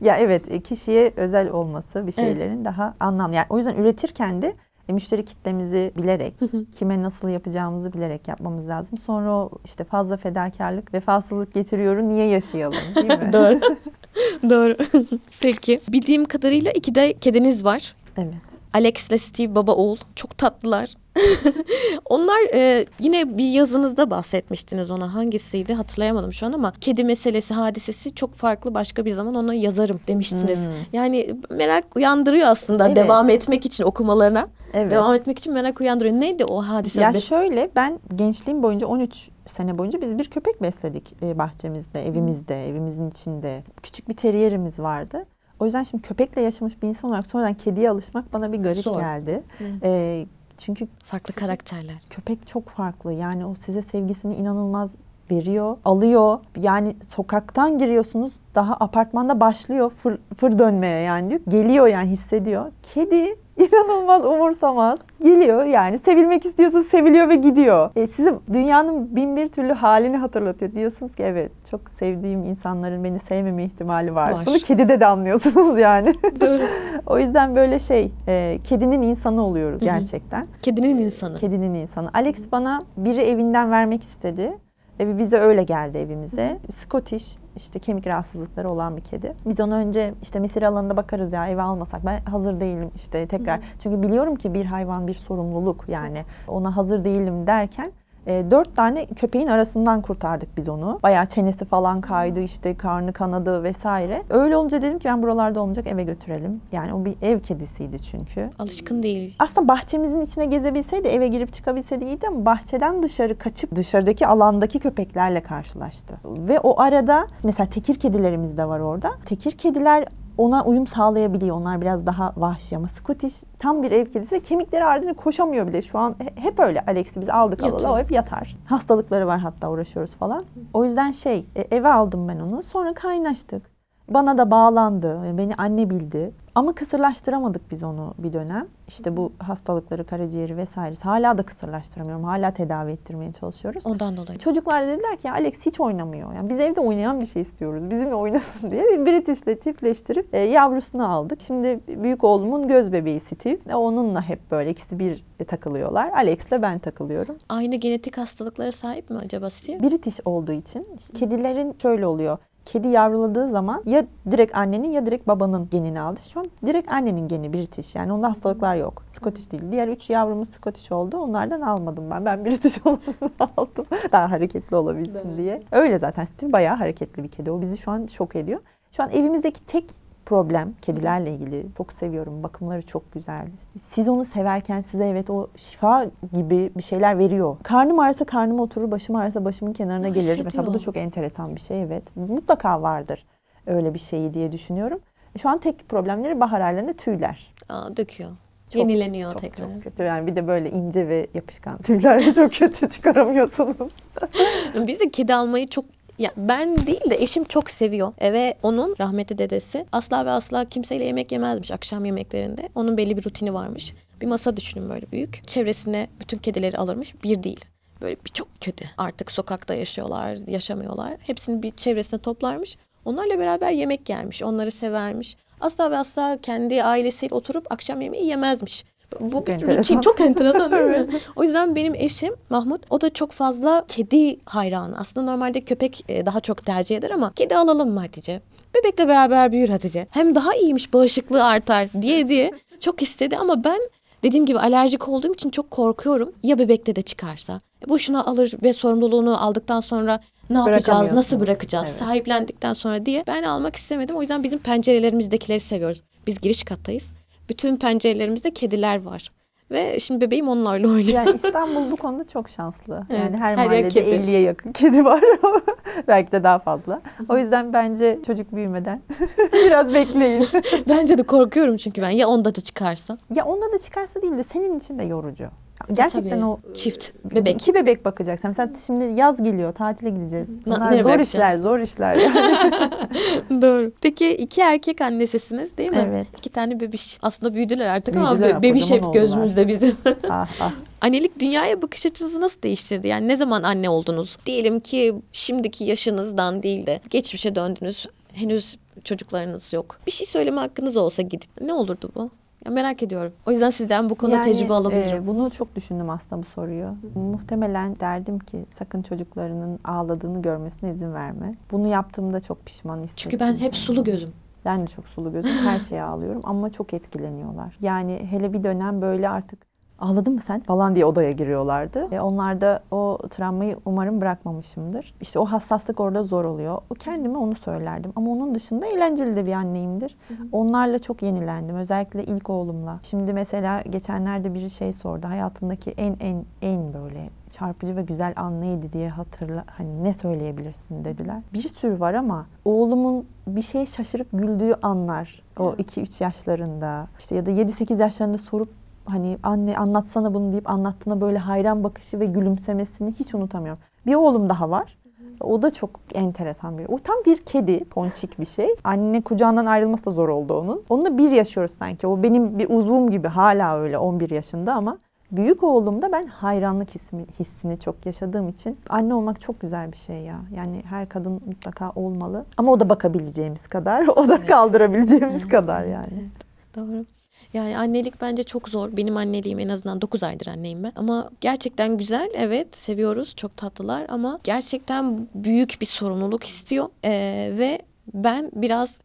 Ya evet e, kişiye özel olması bir şeylerin daha anlamlı. Yani o yüzden üretirken de e, müşteri kitlemizi bilerek, kime nasıl yapacağımızı bilerek yapmamız lazım. Sonra o işte fazla fedakarlık, vefasızlık getiriyorum niye yaşayalım değil mi? Doğru. Doğru. Peki. Bildiğim kadarıyla iki de kediniz var. Evet. Alex'le Steve baba oğul çok tatlılar. Onlar e, yine bir yazınızda bahsetmiştiniz ona hangisiydi hatırlayamadım şu an ama kedi meselesi hadisesi çok farklı başka bir zaman ona yazarım demiştiniz. Hmm. Yani merak uyandırıyor aslında Evet. devam etmek için okumalarına. Evet. Devam etmek için merak uyandırıyor. Neydi o hadise? Ya şöyle ben gençliğim boyunca 13 sene boyunca biz bir köpek besledik e, bahçemizde, evimizde, evimizin içinde. Küçük bir teriyerimiz vardı. O yüzden şimdi köpekle yaşamış bir insan olarak sonradan kediye alışmak bana bir garip Zor. geldi. Hı. E, çünkü Farklı karakterler. köpek çok farklı. Yani o size sevgisini inanılmaz veriyor, alıyor. Yani sokaktan giriyorsunuz daha apartmanda başlıyor fır, fır dönmeye yani diyor. Geliyor yani hissediyor. Kedi inanılmaz umursamaz. Geliyor yani sevilmek istiyorsa seviliyor ve gidiyor. E, size dünyanın bin bir türlü halini hatırlatıyor. Diyorsunuz ki evet çok sevdiğim insanların beni sevmeme ihtimali var. Var. Bunu kedide de anlıyorsunuz yani. Doğru. o yüzden böyle şey e, kedinin insanı oluyoruz hı. gerçekten. Kedinin insanı. Kedinin insanı. Alex bana biri evinden vermek istedi. Ve bize öyle geldi evimize. Scottish işte kemik rahatsızlıkları olan bir kedi. Biz onu önce işte mesire alanında bakarız ya eve almasak. Ben hazır değilim işte tekrar. Çünkü biliyorum ki bir hayvan bir sorumluluk yani. Ona hazır değilim derken e, dört tane köpeğin arasından kurtardık biz onu. Bayağı çenesi falan kaydı işte karnı kanadı vesaire. Öyle olunca dedim ki ben buralarda olmayacak eve götürelim. Yani o bir ev kedisiydi çünkü. Alışkın değil. Aslında bahçemizin içine gezebilseydi, eve girip çıkabilseydi iyiydi ama bahçeden dışarı kaçıp dışarıdaki alandaki köpeklerle karşılaştı. Ve o arada mesela tekir kedilerimiz de var orada. Tekir kediler ona uyum sağlayabiliyor. Onlar biraz daha vahşi ama Scottish tam bir ev kedisi ve kemikleri ardınca koşamıyor bile. Şu an he- hep öyle. Alex'i biz aldık alalı Yatıyor. o hep yatar. Hastalıkları var hatta uğraşıyoruz falan. O yüzden şey e, eve aldım ben onu. Sonra kaynaştık. Bana da bağlandı. Beni anne bildi. Ama kısırlaştıramadık biz onu bir dönem. İşte bu hastalıkları, karaciğeri vesairesi. Hala da kısırlaştıramıyorum. Hala tedavi ettirmeye çalışıyoruz. Ondan dolayı. Çocuklar dediler ki "Ya Alex hiç oynamıyor. Yani biz evde oynayan bir şey istiyoruz. Bizimle oynasın diye bir British'le çiftleştirip e, yavrusunu aldık. Şimdi büyük oğlumun göz bebeği Steve. E, onunla hep böyle ikisi bir takılıyorlar. Alex'le ben takılıyorum. Aynı genetik hastalıklara sahip mi acaba Steve? British olduğu için kedilerin şöyle oluyor. Kedi yavruladığı zaman ya direkt annenin ya direkt babanın genini aldı. Şu an direkt annenin geni British. Yani onda hastalıklar yok. Scottish değil. Diğer üç yavrumuz Scottish oldu. Onlardan almadım ben. Ben British olanını aldım. Daha hareketli olabilsin mi? diye. Öyle zaten Steve bayağı hareketli bir kedi. O bizi şu an şok ediyor. Şu an evimizdeki tek problem kedilerle ilgili. Çok seviyorum. Bakımları çok güzel. Siz onu severken size evet o şifa gibi bir şeyler veriyor. Karnım ağrısa karnıma oturur, başım ağrısa başımın kenarına Aa, gelir. Mesela bu da çok enteresan bir şey evet. Mutlaka vardır öyle bir şeyi diye düşünüyorum. Şu an tek problemleri bahar aylarında tüyler. Aa, döküyor. Çok, Yenileniyor Çok tekrar. çok kötü. Yani bir de böyle ince ve yapışkan tüyler çok kötü çıkaramıyorsunuz. Biz de kedi almayı çok ya ben değil de eşim çok seviyor. E ve onun rahmetli dedesi asla ve asla kimseyle yemek yemezmiş akşam yemeklerinde. Onun belli bir rutini varmış. Bir masa düşünün böyle büyük. Çevresine bütün kedileri alırmış. Bir değil. Böyle birçok kedi artık sokakta yaşıyorlar, yaşamıyorlar. Hepsini bir çevresine toplarmış. Onlarla beraber yemek yermiş. Onları severmiş. Asla ve asla kendi ailesiyle oturup akşam yemeği yemezmiş. Bu bir enteresan. rutin çok enteresan değil mi? O yüzden benim eşim Mahmut o da çok fazla kedi hayranı. Aslında normalde köpek e, daha çok tercih eder ama kedi alalım mı Hatice? Bebekle beraber büyür Hatice. Hem daha iyiymiş bağışıklığı artar diye diye çok istedi ama ben dediğim gibi alerjik olduğum için çok korkuyorum. Ya bebekte de çıkarsa? E, boşuna alır ve sorumluluğunu aldıktan sonra ne yapacağız, nasıl bırakacağız, Evet. sahiplendikten sonra diye ben almak istemedim. O yüzden bizim pencerelerimizdekileri seviyoruz. Biz giriş kattayız. Bütün pencerelerimizde kediler var. Ve şimdi bebeğim onlarla oynuyor. Yani İstanbul bu konuda çok şanslı. Evet, Yani her, her mahallede kedi. 50'ye yakın kedi var belki de daha fazla. O yüzden bence çocuk büyümeden biraz bekleyin. Bence de korkuyorum çünkü ben ya onda da çıkarsa. ya onda da çıkarsa değil de senin için de yorucu. Gerçekten Tabii. o Çift, bebek. İki bebek bakacaksın. Mesela şimdi yaz geliyor, tatile gideceğiz. Na- Bunlar zor bırakacağım? işler, zor işler. Doğru. Peki iki erkek annesisiniz değil mi? Evet. İki tane bebiş. Aslında büyüdüler artık ama Büyüdüler, be- bebiş hep gözümüzde bizim. ah, ah. Annelik dünyaya bakış açınızı nasıl değiştirdi? Yani ne zaman anne oldunuz? Diyelim ki şimdiki yaşınızdan değil de geçmişe döndünüz. Henüz çocuklarınız yok. Bir şey söyleme hakkınız olsa gidip ne olurdu bu? Ya merak ediyorum. O yüzden sizden bu konuda Yani, tecrübe alabilirim. e, bunu çok düşündüm aslında bu soruyu. Muhtemelen derdim ki sakın çocuklarının ağladığını görmesine izin verme. Bunu yaptığımda çok pişman hissediyorum. Çünkü ben hep sulu gözüm. Ben de çok sulu gözüm. Her şeye ağlıyorum ama çok etkileniyorlar. Yani hele bir dönem böyle artık ağladın mı sen falan diye odaya giriyorlardı. Ve onlar da o travmayı umarım bırakmamışımdır. İşte o hassaslık orada zor oluyor. O kendime onu söylerdim. Ama onun dışında eğlenceli de bir anneyimdir. Onlarla çok yenilendim. Özellikle ilk oğlumla. Şimdi mesela geçenlerde biri şey sordu. Hayatındaki en en en böyle çarpıcı ve güzel an neydi diye hatırla hani ne söyleyebilirsin dediler. Bir sürü var ama oğlumun bir şeye şaşırıp güldüğü anlar o 2-3 yaşlarında işte ya da 7-8 yaşlarında sorup hani anne anlatsana bunu deyip anlattığına böyle hayran bakışı ve gülümsemesini hiç unutamıyorum. Bir oğlum daha var. O da çok enteresan bir. O tam bir kedi, ponçik bir şey. Anne kucağından ayrılması da zor oldu onun. Onunla bir yaşıyoruz sanki. O benim bir uzvum gibi hala öyle 11 yaşında ama büyük oğlumda ben hayranlık hissini, hissini çok yaşadığım için anne olmak çok güzel bir şey ya. Yani her kadın mutlaka olmalı. Ama o da bakabileceğimiz kadar, o da kaldırabileceğimiz kadar yani. Doğru. Yani annelik bence çok zor. Benim anneliğim en azından 9 aydır anneyim ben. Ama gerçekten güzel. Evet seviyoruz. Çok tatlılar ama gerçekten büyük bir sorumluluk istiyor. Ee, ve ben biraz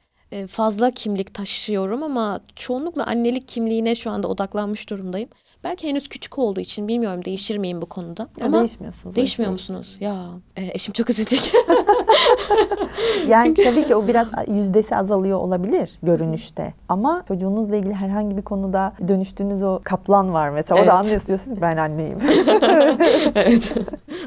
fazla kimlik taşıyorum ama çoğunlukla annelik kimliğine şu anda odaklanmış durumdayım. Belki henüz küçük olduğu için bilmiyorum değişir miyim bu konuda. Ya ama değişmiyorsunuz. değişmiyor musunuz? Ya e, eşim çok üzülecek. Yani tabii ki o biraz yüzdesi azalıyor olabilir görünüşte. Ama çocuğunuzla ilgili herhangi bir konuda dönüştüğünüz o kaplan var mesela. O Evet. da anlıyorsunuz ben anneyim. evet.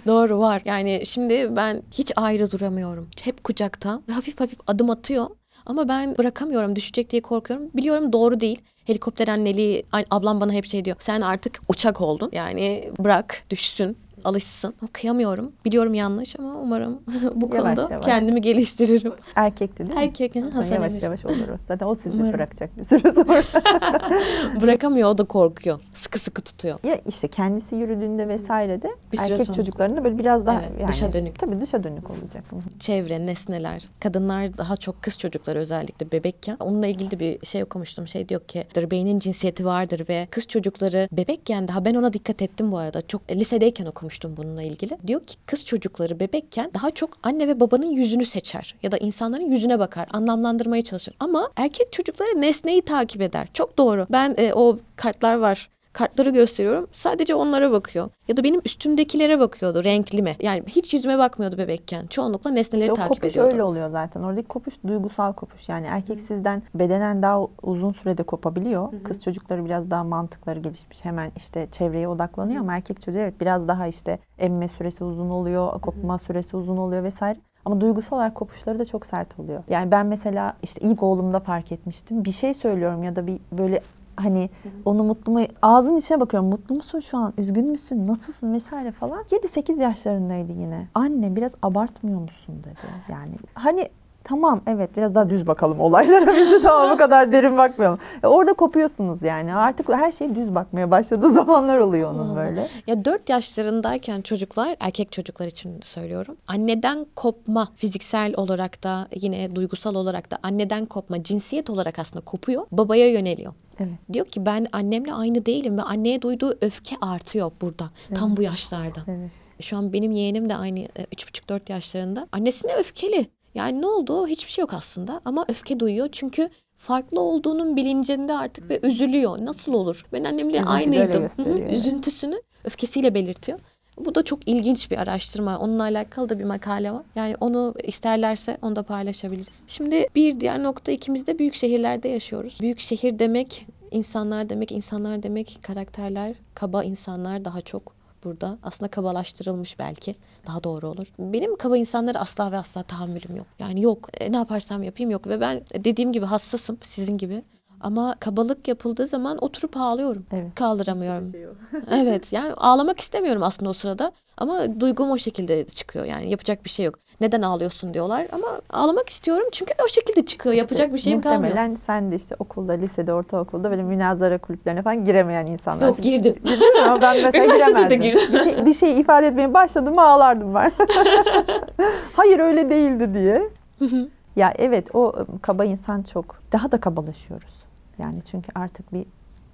Doğru var. Yani şimdi ben hiç ayrı duramıyorum. Hep kucakta. Hafif hafif adım atıyor. Ama ben bırakamıyorum düşecek diye korkuyorum. Biliyorum doğru değil. Helikopter anneliği ablam bana hep şey diyor. Sen artık uçak oldun. Yani bırak düşsün alışsın. Kıyamıyorum. Biliyorum yanlış ama umarım bu Yavaş konuda yavaş. kendimi geliştiririm. Erkekti değil mi? Erkek hı, Hasan yavaş Emir. yavaş olur. Zaten o sizi Umarım. bırakacak bir süre sonra. Bırakamıyor o da korkuyor. Sıkı sıkı tutuyor. ya işte kendisi yürüdüğünde vesaire de Bir erkek sonra. çocuklarında böyle biraz daha Evet, yani, dışa dönük. Tabii dışa dönük olacak. Çevre, nesneler, kadınlar daha çok kız çocukları özellikle bebekken. Onunla ilgili de bir şey okumuştum. Şey diyor ki beynin cinsiyeti vardır ve kız çocukları bebekken daha ben ona dikkat ettim bu arada. Çok lisedeyken okumuştum bununla ilgili. Diyor ki kız çocukları bebekken daha çok anne ve babanın yüzünü seçer ya da insanların yüzüne bakar, anlamlandırmaya çalışır. Ama erkek çocukları nesneyi takip eder. Çok doğru. Ben e, o kartlar var kartları gösteriyorum. Sadece onlara bakıyor. Ya da benim üstümdekilere bakıyordu. Renkli mi? Yani hiç yüzüme bakmıyordu bebekken. Çoğunlukla nesneleri İşte o takip kopuş ediyordu. öyle oluyor zaten. Oradaki kopuş duygusal kopuş. Yani erkek sizden bedenen daha uzun sürede kopabiliyor. Kız çocukları biraz daha mantıkları gelişmiş. Hemen işte çevreye odaklanıyor ama erkek çocuğu evet biraz daha işte emme süresi uzun oluyor, kopma süresi uzun oluyor vesaire. Ama duygusal olarak kopuşları da çok sert oluyor. Yani ben mesela işte ilk oğlumda fark etmiştim. Bir şey söylüyorum ya da bir böyle hani onu mutlu mu ağzın içine bakıyorum. Mutlu musun şu an? Üzgün müsün? Nasılsın? Vesaire falan. 7-8 yaşlarındaydı yine. Anne biraz abartmıyor musun dedi. Yani hani tamam evet biraz daha düz bakalım olaylara. Bizi tamam bu kadar derin bakmayalım. E, orada kopuyorsunuz yani. Artık her şey düz bakmaya başladığı zamanlar oluyor onun böyle. Ya 4 yaşlarındayken çocuklar, erkek çocuklar için söylüyorum. Anneden kopma fiziksel olarak da yine duygusal olarak da anneden kopma cinsiyet olarak aslında kopuyor. Babaya yöneliyor. Evet Diyor ki ben annemle aynı değilim ve anneye duyduğu öfke artıyor burada. Tam bu yaşlarda. evet Şu an benim yeğenim de aynı 3,5-4 yaşlarında. Annesine öfkeli. Yani ne oldu? Hiçbir şey yok aslında ama öfke duyuyor çünkü farklı olduğunun bilincinde artık ve üzülüyor. Nasıl olur? Ben annemle Üzüntüyle aynıydım. Hı hı, gösteriyor, evet. Üzüntüsünü öfkesiyle belirtiyor. Bu da çok ilginç bir araştırma. Onunla alakalı da bir makale var. Yani onu isterlerse onu da paylaşabiliriz. Şimdi bir diğer nokta ikimiz de büyük şehirlerde yaşıyoruz. Büyük şehir demek insanlar demek, insanlar demek karakterler, kaba insanlar daha çok burada. Aslında kabalaştırılmış belki. Daha doğru olur. Benim kaba insanlara asla ve asla tahammülüm yok. Yani yok. E, ne yaparsam yapayım yok. Ve ben dediğim gibi hassasım sizin gibi. Ama kabalık yapıldığı zaman oturup ağlıyorum. Evet. Kaldıramıyorum. evet yani ağlamak istemiyorum aslında o sırada. Ama duygum o şekilde çıkıyor yani yapacak bir şey yok. Neden ağlıyorsun diyorlar ama ağlamak istiyorum çünkü o şekilde çıkıyor. yapacak bir şeyim kalmıyor. Muhtemelen sen de işte okulda, lisede, ortaokulda böyle münazara kulüplerine falan giremeyen insanlar. Yok girdim. Girdin? Ama Ben mesela Üniversitede giremezdim. girdim. Bir şey, bir şey ifade etmeye başladım mı ağlardım ben. Hayır öyle değildi diye. ya evet o kaba insan çok. Daha da kabalaşıyoruz. Yani çünkü artık bir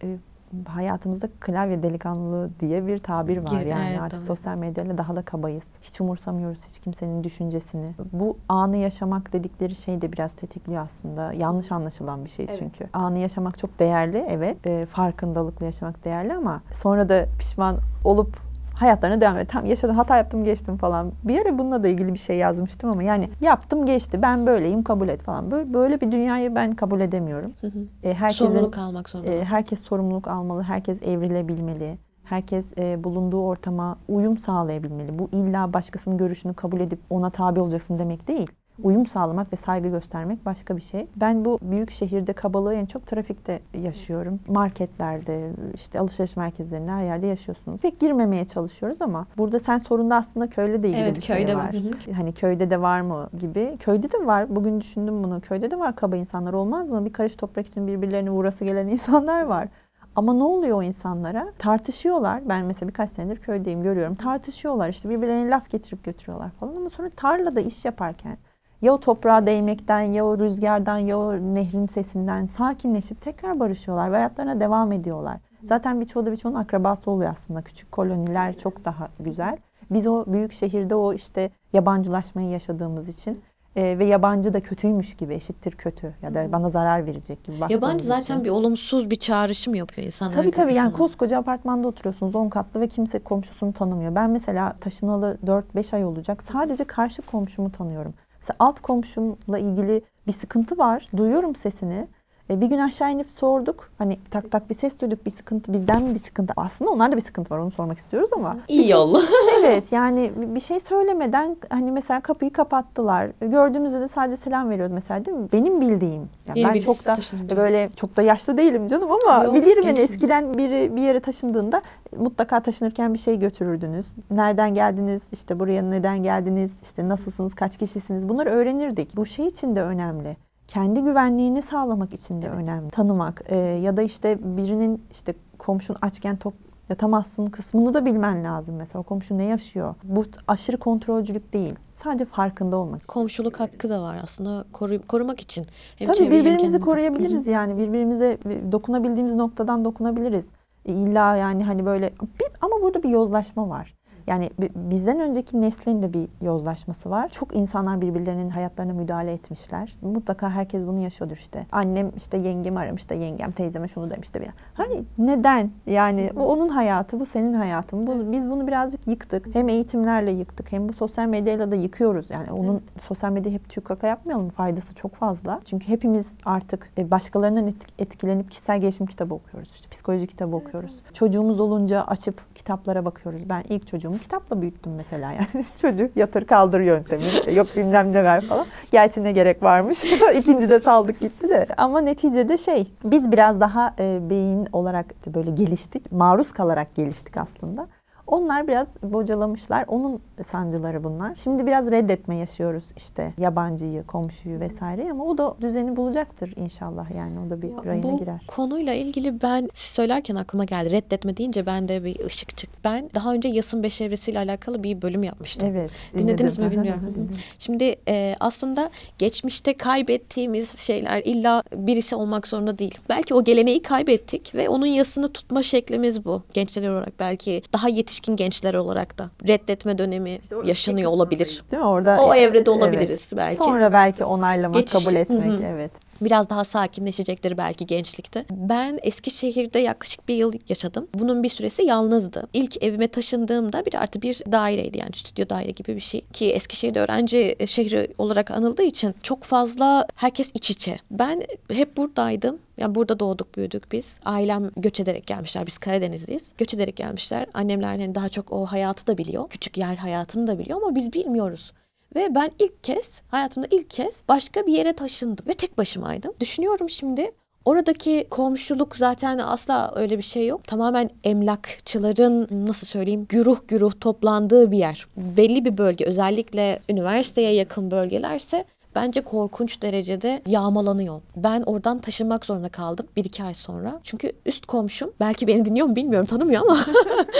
e, hayatımızda klavye delikanlılığı diye bir tabir var. Gir- yani evet, artık tabii. sosyal medyayla daha da kabayız. Hiç umursamıyoruz hiç kimsenin düşüncesini. Bu anı yaşamak dedikleri şey de biraz tetikliyor aslında. Yanlış anlaşılan bir şey Evet. çünkü. Anı yaşamak çok değerli evet. E, farkındalıkla yaşamak değerli ama sonra da pişman olup hayatlarına devam et. Tam yaşadım, hata yaptım, geçtim falan. Bir ara bununla da ilgili bir şey yazmıştım ama yani yaptım, geçti. Ben böyleyim, kabul et falan. Böyle, böyle bir dünyayı ben kabul edemiyorum. Hı hı. E, herkesin Sorumluluk almak zorunda. e, herkes sorumluluk almalı, herkes evrilebilmeli. Herkes e, bulunduğu ortama uyum sağlayabilmeli. Bu illa başkasının görüşünü kabul edip ona tabi olacaksın demek değil. Uyum sağlamak ve saygı göstermek başka bir şey. Ben bu büyük şehirde kabalığı en çok trafikte yaşıyorum. Marketlerde, işte alışveriş merkezlerinde her yerde yaşıyorsunuz. Pek girmemeye çalışıyoruz ama burada sen sorunda aslında köyle de ilgili Evet, bir şey köyde var. var. Hı. Hani köyde de var mı gibi. Köyde de var. Bugün düşündüm bunu. Köyde de var kaba insanlar olmaz mı? Bir karış toprak için birbirlerini uğrası gelen insanlar var. Ama ne oluyor o insanlara? Tartışıyorlar. Ben mesela birkaç senedir köydeyim görüyorum. Tartışıyorlar işte birbirlerine laf getirip götürüyorlar falan ama sonra tarlada iş yaparken ya o toprağa değmekten ya o rüzgardan ya o nehrin sesinden sakinleşip tekrar barışıyorlar ve hayatlarına devam ediyorlar. Zaten birçoğu da birçoğunun akrabası oluyor aslında. Küçük koloniler çok daha güzel. Biz o büyük şehirde o işte yabancılaşmayı yaşadığımız için e, ve yabancı da kötüymüş gibi eşittir kötü ya da bana zarar verecek gibi Yabancı zaten için. bir olumsuz bir çağrışım yapıyor insanların Tabii tabii yani kafasına. koskoca apartmanda oturuyorsunuz 10 katlı ve kimse komşusunu tanımıyor. Ben mesela taşınalı 4-5 ay olacak sadece karşı komşumu tanıyorum. Mesela alt komşumla ilgili bir sıkıntı var. Duyuyorum sesini. E, bir gün aşağı inip sorduk. Hani tak tak bir ses duyduk bir sıkıntı bizden mi bir sıkıntı? Aslında onlarda bir sıkıntı var onu sormak istiyoruz ama. İyi yol. evet yani bir şey söylemeden hani mesela kapıyı kapattılar. Gördüğümüzde de sadece selam veriyoruz mesela değil mi? Benim bildiğim. Yani Yeni ben çok da taşınınca. böyle çok da yaşlı değilim canım ama Yok, bilirim gençsin. eskiden biri bir yere taşındığında mutlaka taşınırken bir şey götürürdünüz. Nereden geldiniz? İşte buraya neden geldiniz? İşte nasılsınız? Kaç kişisiniz? Bunları öğrenirdik. Bu şey için de önemli. Kendi güvenliğini sağlamak için de önemli. Tanımak Ee, ya da işte birinin işte komşun açken tok yatamazsın kısmını da bilmen lazım mesela. O komşu ne yaşıyor? Bu aşırı kontrolcülük değil. Sadece farkında olmak. Komşuluk hakkı da var aslında koru- korumak için. Hem Tabii birbirimizi kendimizi. koruyabiliriz yani birbirimize dokunabildiğimiz noktadan dokunabiliriz. E, İlla yani hani böyle ama burada bir yozlaşma var. Yani bi- bizden önceki neslin de bir yozlaşması var. Çok insanlar birbirlerinin hayatlarına müdahale etmişler. Mutlaka herkes bunu yaşıyordur işte. Annem işte yengemi aramış da yengem teyzeme şunu demiş de bir. Hani neden? Yani o onun hayatı, bu senin hayatın. Bu, biz bunu birazcık yıktık. Hem eğitimlerle yıktık hem bu sosyal medyayla da yıkıyoruz. Yani onun sosyal medya hep tüy kaka yapmayalım. Faydası çok fazla. Çünkü hepimiz artık e, başkalarından etk- etkilenip kişisel gelişim kitabı okuyoruz. İşte psikoloji kitabı okuyoruz. Çocuğumuz olunca açıp kitaplara bakıyoruz. Ben ilk çocuğumu kitapla büyüttüm mesela yani. Çocuk yatır kaldır yöntemi. İşte yok bilmem ne falan. Gerçi ne gerek varmış. İkinci de saldık gitti de. Ama neticede şey biz biraz daha e, beyin olarak böyle geliştik. Maruz kalarak geliştik aslında. Onlar biraz bocalamışlar. Onun sancıları bunlar. Şimdi biraz reddetme yaşıyoruz işte yabancıyı, komşuyu vesaire ama o da düzeni bulacaktır inşallah yani o da bir rayına Bu girer. konuyla ilgili ben siz söylerken aklıma geldi. Reddetme deyince ben de bir ışık çıktı. Ben daha önce yasın beş evresiyle alakalı bir bölüm yapmıştım. Evet. Dinlediniz dinledim. mi bilmiyorum. Şimdi e, aslında geçmişte kaybettiğimiz şeyler illa birisi olmak zorunda değil. Belki o geleneği kaybettik ve onun yasını tutma şeklimiz bu. Gençler olarak belki daha yetişkin gençler olarak da reddetme dönemi İşte yaşanıyor olabilir. Değil mi? Orada O evrede Evet. olabiliriz belki. Sonra belki onaylamak, Geçiş- kabul etmek. Hı. Evet. Biraz daha sakinleşecekleri belki gençlikte. Ben Eskişehir'de yaklaşık bir yıl yaşadım. Bunun bir süresi yalnızdı. İlk evime taşındığımda bir artı bir daireydi yani stüdyo daire gibi bir şey. Ki Eskişehir'de öğrenci şehri olarak anıldığı için çok fazla herkes iç içe. Ben hep buradaydım. Yani burada doğduk büyüdük biz. Ailem göç ederek gelmişler. Biz Karadenizliyiz. Göç ederek gelmişler. Annemler hani daha çok o hayatı da biliyor. Küçük yer hayatını da biliyor ama biz bilmiyoruz. Ve ben ilk kez, hayatımda ilk kez başka bir yere taşındım ve tek başımaydım. Düşünüyorum şimdi Oradaki komşuluk zaten asla öyle bir şey yok. Tamamen emlakçıların nasıl söyleyeyim güruh güruh toplandığı bir yer. Belli bir bölge özellikle üniversiteye yakın bölgelerse bence korkunç derecede yağmalanıyor. Ben oradan taşınmak zorunda kaldım bir iki ay sonra. Çünkü üst komşum belki beni dinliyor mu bilmiyorum tanımıyor ama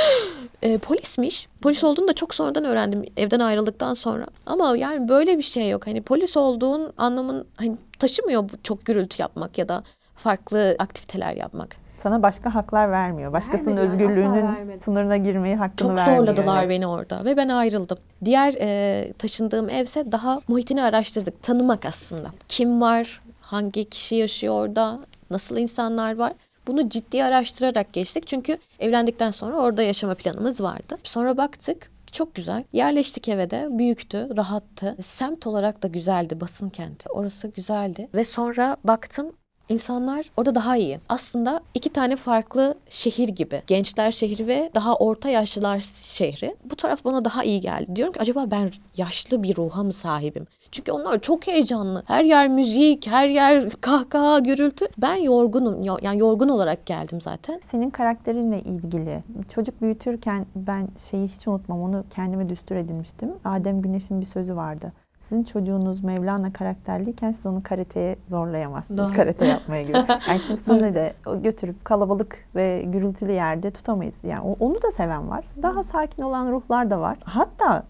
e, polismiş. Polis olduğunu da çok sonradan öğrendim evden ayrıldıktan sonra. Ama yani böyle bir şey yok. Hani polis olduğun anlamın hani taşımıyor çok gürültü yapmak ya da farklı aktiviteler yapmak. Sana başka haklar vermiyor. Başkasının Vermedi özgürlüğünün sınırına girmeyi hakkını Çok vermiyor. zorladılar Evet. beni orada ve ben ayrıldım. Diğer e, taşındığım evse daha muhitini araştırdık. Tanımak aslında. Kim var, hangi kişi yaşıyor orada, nasıl insanlar var. Bunu ciddi araştırarak geçtik. Çünkü evlendikten sonra orada yaşama planımız vardı. Sonra baktık çok güzel. Yerleştik eve de. Büyüktü, rahattı. Semt olarak da güzeldi. Basın kenti. Orası güzeldi. Ve sonra baktım İnsanlar orada daha iyi. Aslında iki tane farklı şehir gibi. Gençler şehri ve daha orta yaşlılar şehri. Bu taraf bana daha iyi geldi. Diyorum ki acaba ben yaşlı bir ruha mı sahibim? Çünkü onlar çok heyecanlı. Her yer müzik, her yer kahkaha, gürültü. Ben yorgunum. Yo- Yani yorgun olarak geldim zaten. Senin karakterinle ilgili çocuk büyütürken ben şeyi hiç unutmam onu kendime düstur edinmiştim. Adem Güneş'in bir sözü vardı. Sizin çocuğunuz Mevlana karakterliyken siz onu karateye zorlayamazsınız. Doğru. Karate yapmaya gibi. Yani şimdi sizinle de götürüp kalabalık ve gürültülü yerde tutamayız. Yani onu da seven var. Daha sakin olan ruhlar da var. Hatta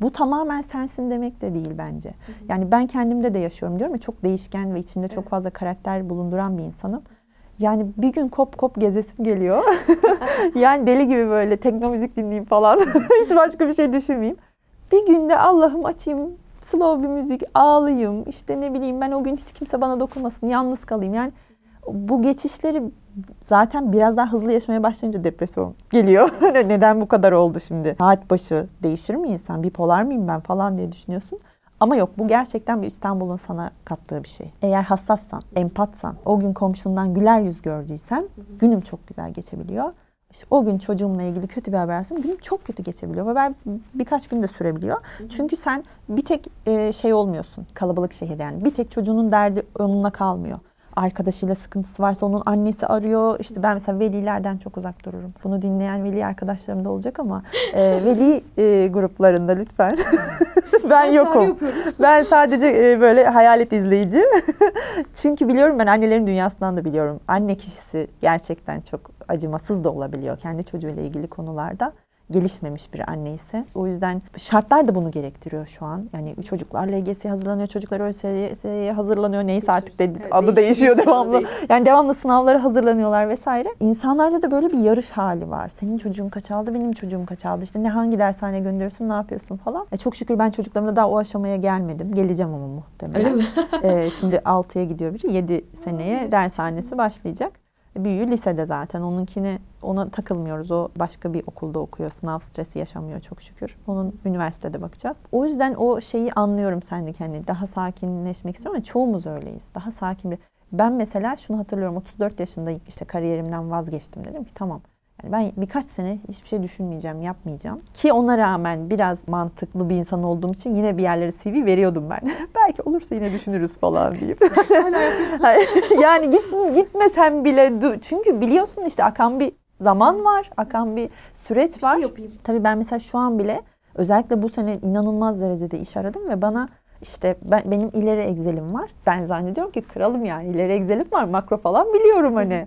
bu tamamen sensin demek de değil bence. Yani ben kendimde de yaşıyorum diyorum ya çok değişken ve içinde çok fazla karakter bulunduran bir insanım. Yani bir gün kop kop gezesim geliyor. yani deli gibi böyle tekno müzik dinleyeyim falan. Hiç başka bir şey düşünmeyeyim. Bir günde Allah'ım açayım slow bir müzik ağlayayım. İşte ne bileyim ben o gün hiç kimse bana dokunmasın. Yalnız kalayım. Yani bu geçişleri zaten biraz daha hızlı yaşamaya başlayınca depresyon geliyor. Neden bu kadar oldu şimdi? Saat başı değişir mi insan? Bipolar mıyım ben falan diye düşünüyorsun. Ama yok bu gerçekten bir İstanbul'un sana kattığı bir şey. Eğer hassassan, empatsan, o gün komşundan güler yüz gördüysem günüm çok güzel geçebiliyor. İşte o gün çocuğumla ilgili kötü bir haber alsam günüm çok kötü geçebiliyor ve ben birkaç gün de sürebiliyor. Çünkü sen bir tek e, şey olmuyorsun kalabalık şehirde yani bir tek çocuğunun derdi onunla kalmıyor. Arkadaşıyla sıkıntısı varsa onun annesi arıyor. İşte ben mesela velilerden çok uzak dururum. Bunu dinleyen veli arkadaşlarım da olacak ama e, veli e, gruplarında lütfen. ben yokum. Ben sadece e, böyle hayalet izleyici. Çünkü biliyorum ben annelerin dünyasından da biliyorum. Anne kişisi gerçekten çok acımasız da olabiliyor kendi çocuğuyla ilgili konularda. Gelişmemiş bir anne ise. O yüzden şartlar da bunu gerektiriyor şu an. Yani çocuklar LGS'ye hazırlanıyor, çocuklar ÖSS'ye hazırlanıyor. Neyse artık de, adı değişiyor, devamlı. Yani devamlı sınavlara hazırlanıyorlar vesaire. İnsanlarda da böyle bir yarış hali var. Senin çocuğun kaç aldı, benim çocuğum kaç aldı. İşte ne hangi dershaneye gönderiyorsun, ne yapıyorsun falan. E çok şükür ben çocuklarımda daha o aşamaya gelmedim. Geleceğim ama muhtemelen. Öyle mi? Ee, şimdi 6'ya gidiyor biri. 7 seneye dershanesi başlayacak. Büyüğü lisede zaten. Onunkine ona takılmıyoruz. O başka bir okulda okuyor. Sınav stresi yaşamıyor çok şükür. Onun üniversitede bakacağız. O yüzden o şeyi anlıyorum sendeki hani daha sakinleşmek istiyorum ama çoğumuz öyleyiz. Daha sakin bir ben mesela şunu hatırlıyorum 34 yaşında işte kariyerimden vazgeçtim dedim ki tamam. Yani ben birkaç sene hiçbir şey düşünmeyeceğim, yapmayacağım. Ki ona rağmen biraz mantıklı bir insan olduğum için yine bir yerlere CV veriyordum ben. Belki olursa yine düşünürüz falan deyip. yani git, gitmesem bile çünkü biliyorsun işte akan bir zaman var, akan bir süreç var. yapayım. Tabii ben mesela şu an bile özellikle bu sene inanılmaz derecede iş aradım ve bana işte ben, benim ileri Excel'im var. Ben zannediyorum ki kralım yani ileri Excel'im var. Makro falan biliyorum hani.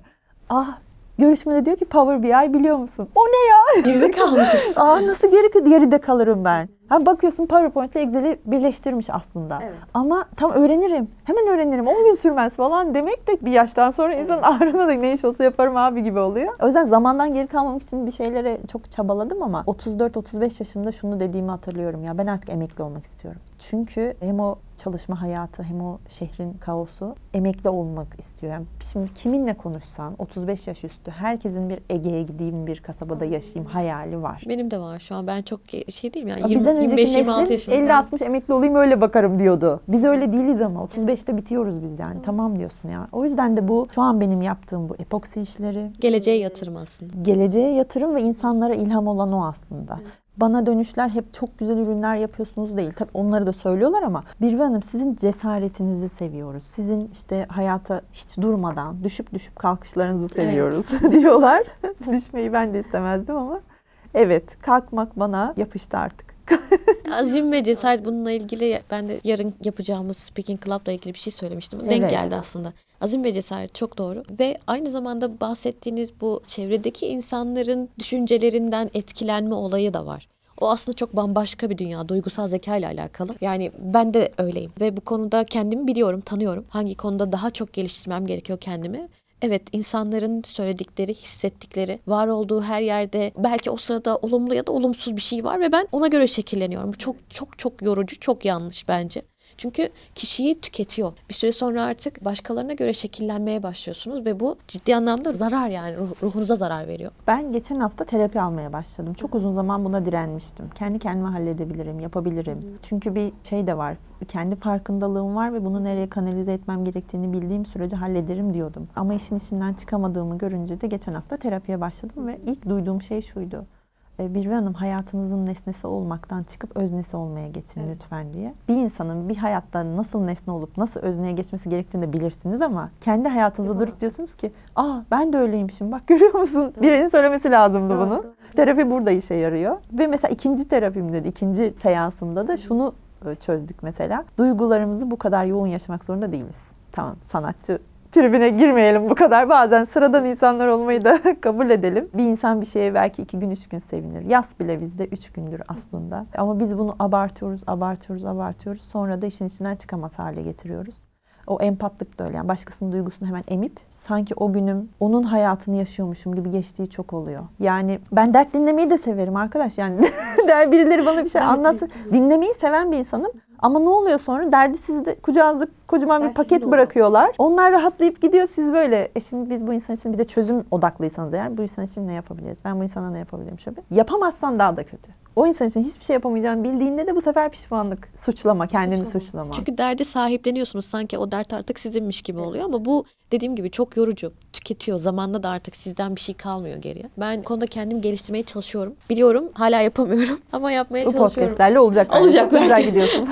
Ah görüşmede diyor ki Power BI biliyor musun? O ne ya? Geride kalmışız. Aa nasıl geri geride kalırım ben? Ha bakıyorsun PowerPoint ile Excel'i birleştirmiş aslında. Evet. Ama tam öğrenirim. Hemen öğrenirim. 10 gün sürmez falan demek de bir yaştan sonra insanın ağrına da ne iş olsa yaparım abi gibi oluyor. O yüzden zamandan geri kalmamak için bir şeylere çok çabaladım ama 34-35 yaşımda şunu dediğimi hatırlıyorum ya ben artık emekli olmak istiyorum. Çünkü hem o çalışma hayatı hem o şehrin kaosu emekli olmak istiyor. Yani şimdi kiminle konuşsan 35 yaş üstü herkesin bir Ege'ye gideyim bir kasabada yaşayayım hayali var. Benim de var şu an. Ben çok şey değilim yani. Ya 20, Bizden önceki 25-26 neslin yaşındayım. 50-60 emekli olayım öyle bakarım diyordu. Biz öyle değiliz ama 35'te bitiyoruz biz yani. Tamam diyorsun ya. O yüzden de bu şu an benim yaptığım bu epoksi işleri, Geleceğe yatırım aslında. geleceğe yatırım ve insanlara ilham olan o aslında. Bana dönüşler hep çok güzel ürünler yapıyorsunuz değil. Tabii onları da söylüyorlar ama Birve Hanım sizin cesaretinizi seviyoruz. Sizin işte hayata hiç durmadan düşüp düşüp kalkışlarınızı seviyoruz diyorlar. Düşmeyi ben de istemezdim ama. Evet kalkmak bana yapıştı artık. Azim ve cesaret bununla ilgili ben de yarın yapacağımız Speaking Club'la ilgili bir şey söylemiştim. Denk Evet. geldi aslında. Azim ve cesaret çok doğru. Ve aynı zamanda bahsettiğiniz bu çevredeki insanların düşüncelerinden etkilenme olayı da var. O aslında çok bambaşka bir dünya. Duygusal zeka ile alakalı. Yani ben de öyleyim. Ve bu konuda kendimi biliyorum, tanıyorum. Hangi konuda daha çok geliştirmem gerekiyor kendimi. Evet insanların söyledikleri, hissettikleri, var olduğu her yerde belki o sırada olumlu ya da olumsuz bir şey var ve ben ona göre şekilleniyorum. Bu çok çok çok yorucu, çok yanlış bence. Çünkü kişiyi tüketiyor. Bir süre sonra artık başkalarına göre şekillenmeye başlıyorsunuz ve bu ciddi anlamda zarar yani ruh- ruhunuza zarar veriyor. Ben geçen hafta terapi almaya başladım. Çok uzun zaman buna direnmiştim. Kendi kendime halledebilirim, yapabilirim. Çünkü bir şey de var. Kendi farkındalığım var ve bunu nereye kanalize etmem gerektiğini bildiğim sürece hallederim diyordum. Ama işin içinden çıkamadığımı görünce de geçen hafta terapiye başladım ve ilk duyduğum şey şuydu. Birve Hanım hayatınızın nesnesi olmaktan çıkıp öznesi olmaya geçin Evet. lütfen diye. Bir insanın bir hayatta nasıl nesne olup nasıl özneye geçmesi gerektiğini de bilirsiniz ama kendi hayatınızda durup diyorsunuz ki aa ben de öyleymişim bak görüyor musun? Birinin söylemesi lazımdı bunu. Terapi burada işe yarıyor. Ve mesela ikinci terapimde de, ikinci seansımda da şunu e, çözdük mesela. Duygularımızı bu kadar yoğun yaşamak zorunda değiliz. Tamam sanatçı tribüne girmeyelim bu kadar. Bazen sıradan insanlar olmayı da kabul edelim. Bir insan bir şeye belki iki gün, üç gün sevinir. Yaz bile bizde üç gündür aslında. Ama biz bunu abartıyoruz, abartıyoruz, abartıyoruz. Sonra da işin içinden çıkamaz hale getiriyoruz. O empatlık da öyle. Yani başkasının duygusunu hemen emip sanki o günüm onun hayatını yaşıyormuşum gibi geçtiği çok oluyor. Yani ben dert dinlemeyi de severim arkadaş. Yani birileri bana bir şey anlatsın. Dinlemeyi seven bir insanım. Ama ne oluyor sonra? Derdi sizde kucağınızda kocaman bir paket bırakıyorlar. Onlar rahatlayıp gidiyor siz böyle. E şimdi biz bu insan için bir de çözüm odaklıysanız eğer bu insan için ne yapabiliriz? Ben bu insana ne yapabilirim şöyle? Yapamazsan daha da kötü. O insan için hiçbir şey yapamayacağını bildiğinde de bu sefer pişmanlık, suçlama, kendini Suçlama. suçlama. Çünkü derdi sahipleniyorsunuz sanki o dert artık sizinmiş gibi oluyor ama bu dediğim gibi çok yorucu. Tüketiyor. Zamanla da artık sizden bir şey kalmıyor geriye. Ben bu konuda kendimi geliştirmeye çalışıyorum. Biliyorum hala yapamıyorum ama yapmaya bu çalışıyorum. podcastlerle olacak. bence. Olacak Çok güzel gidiyorsun.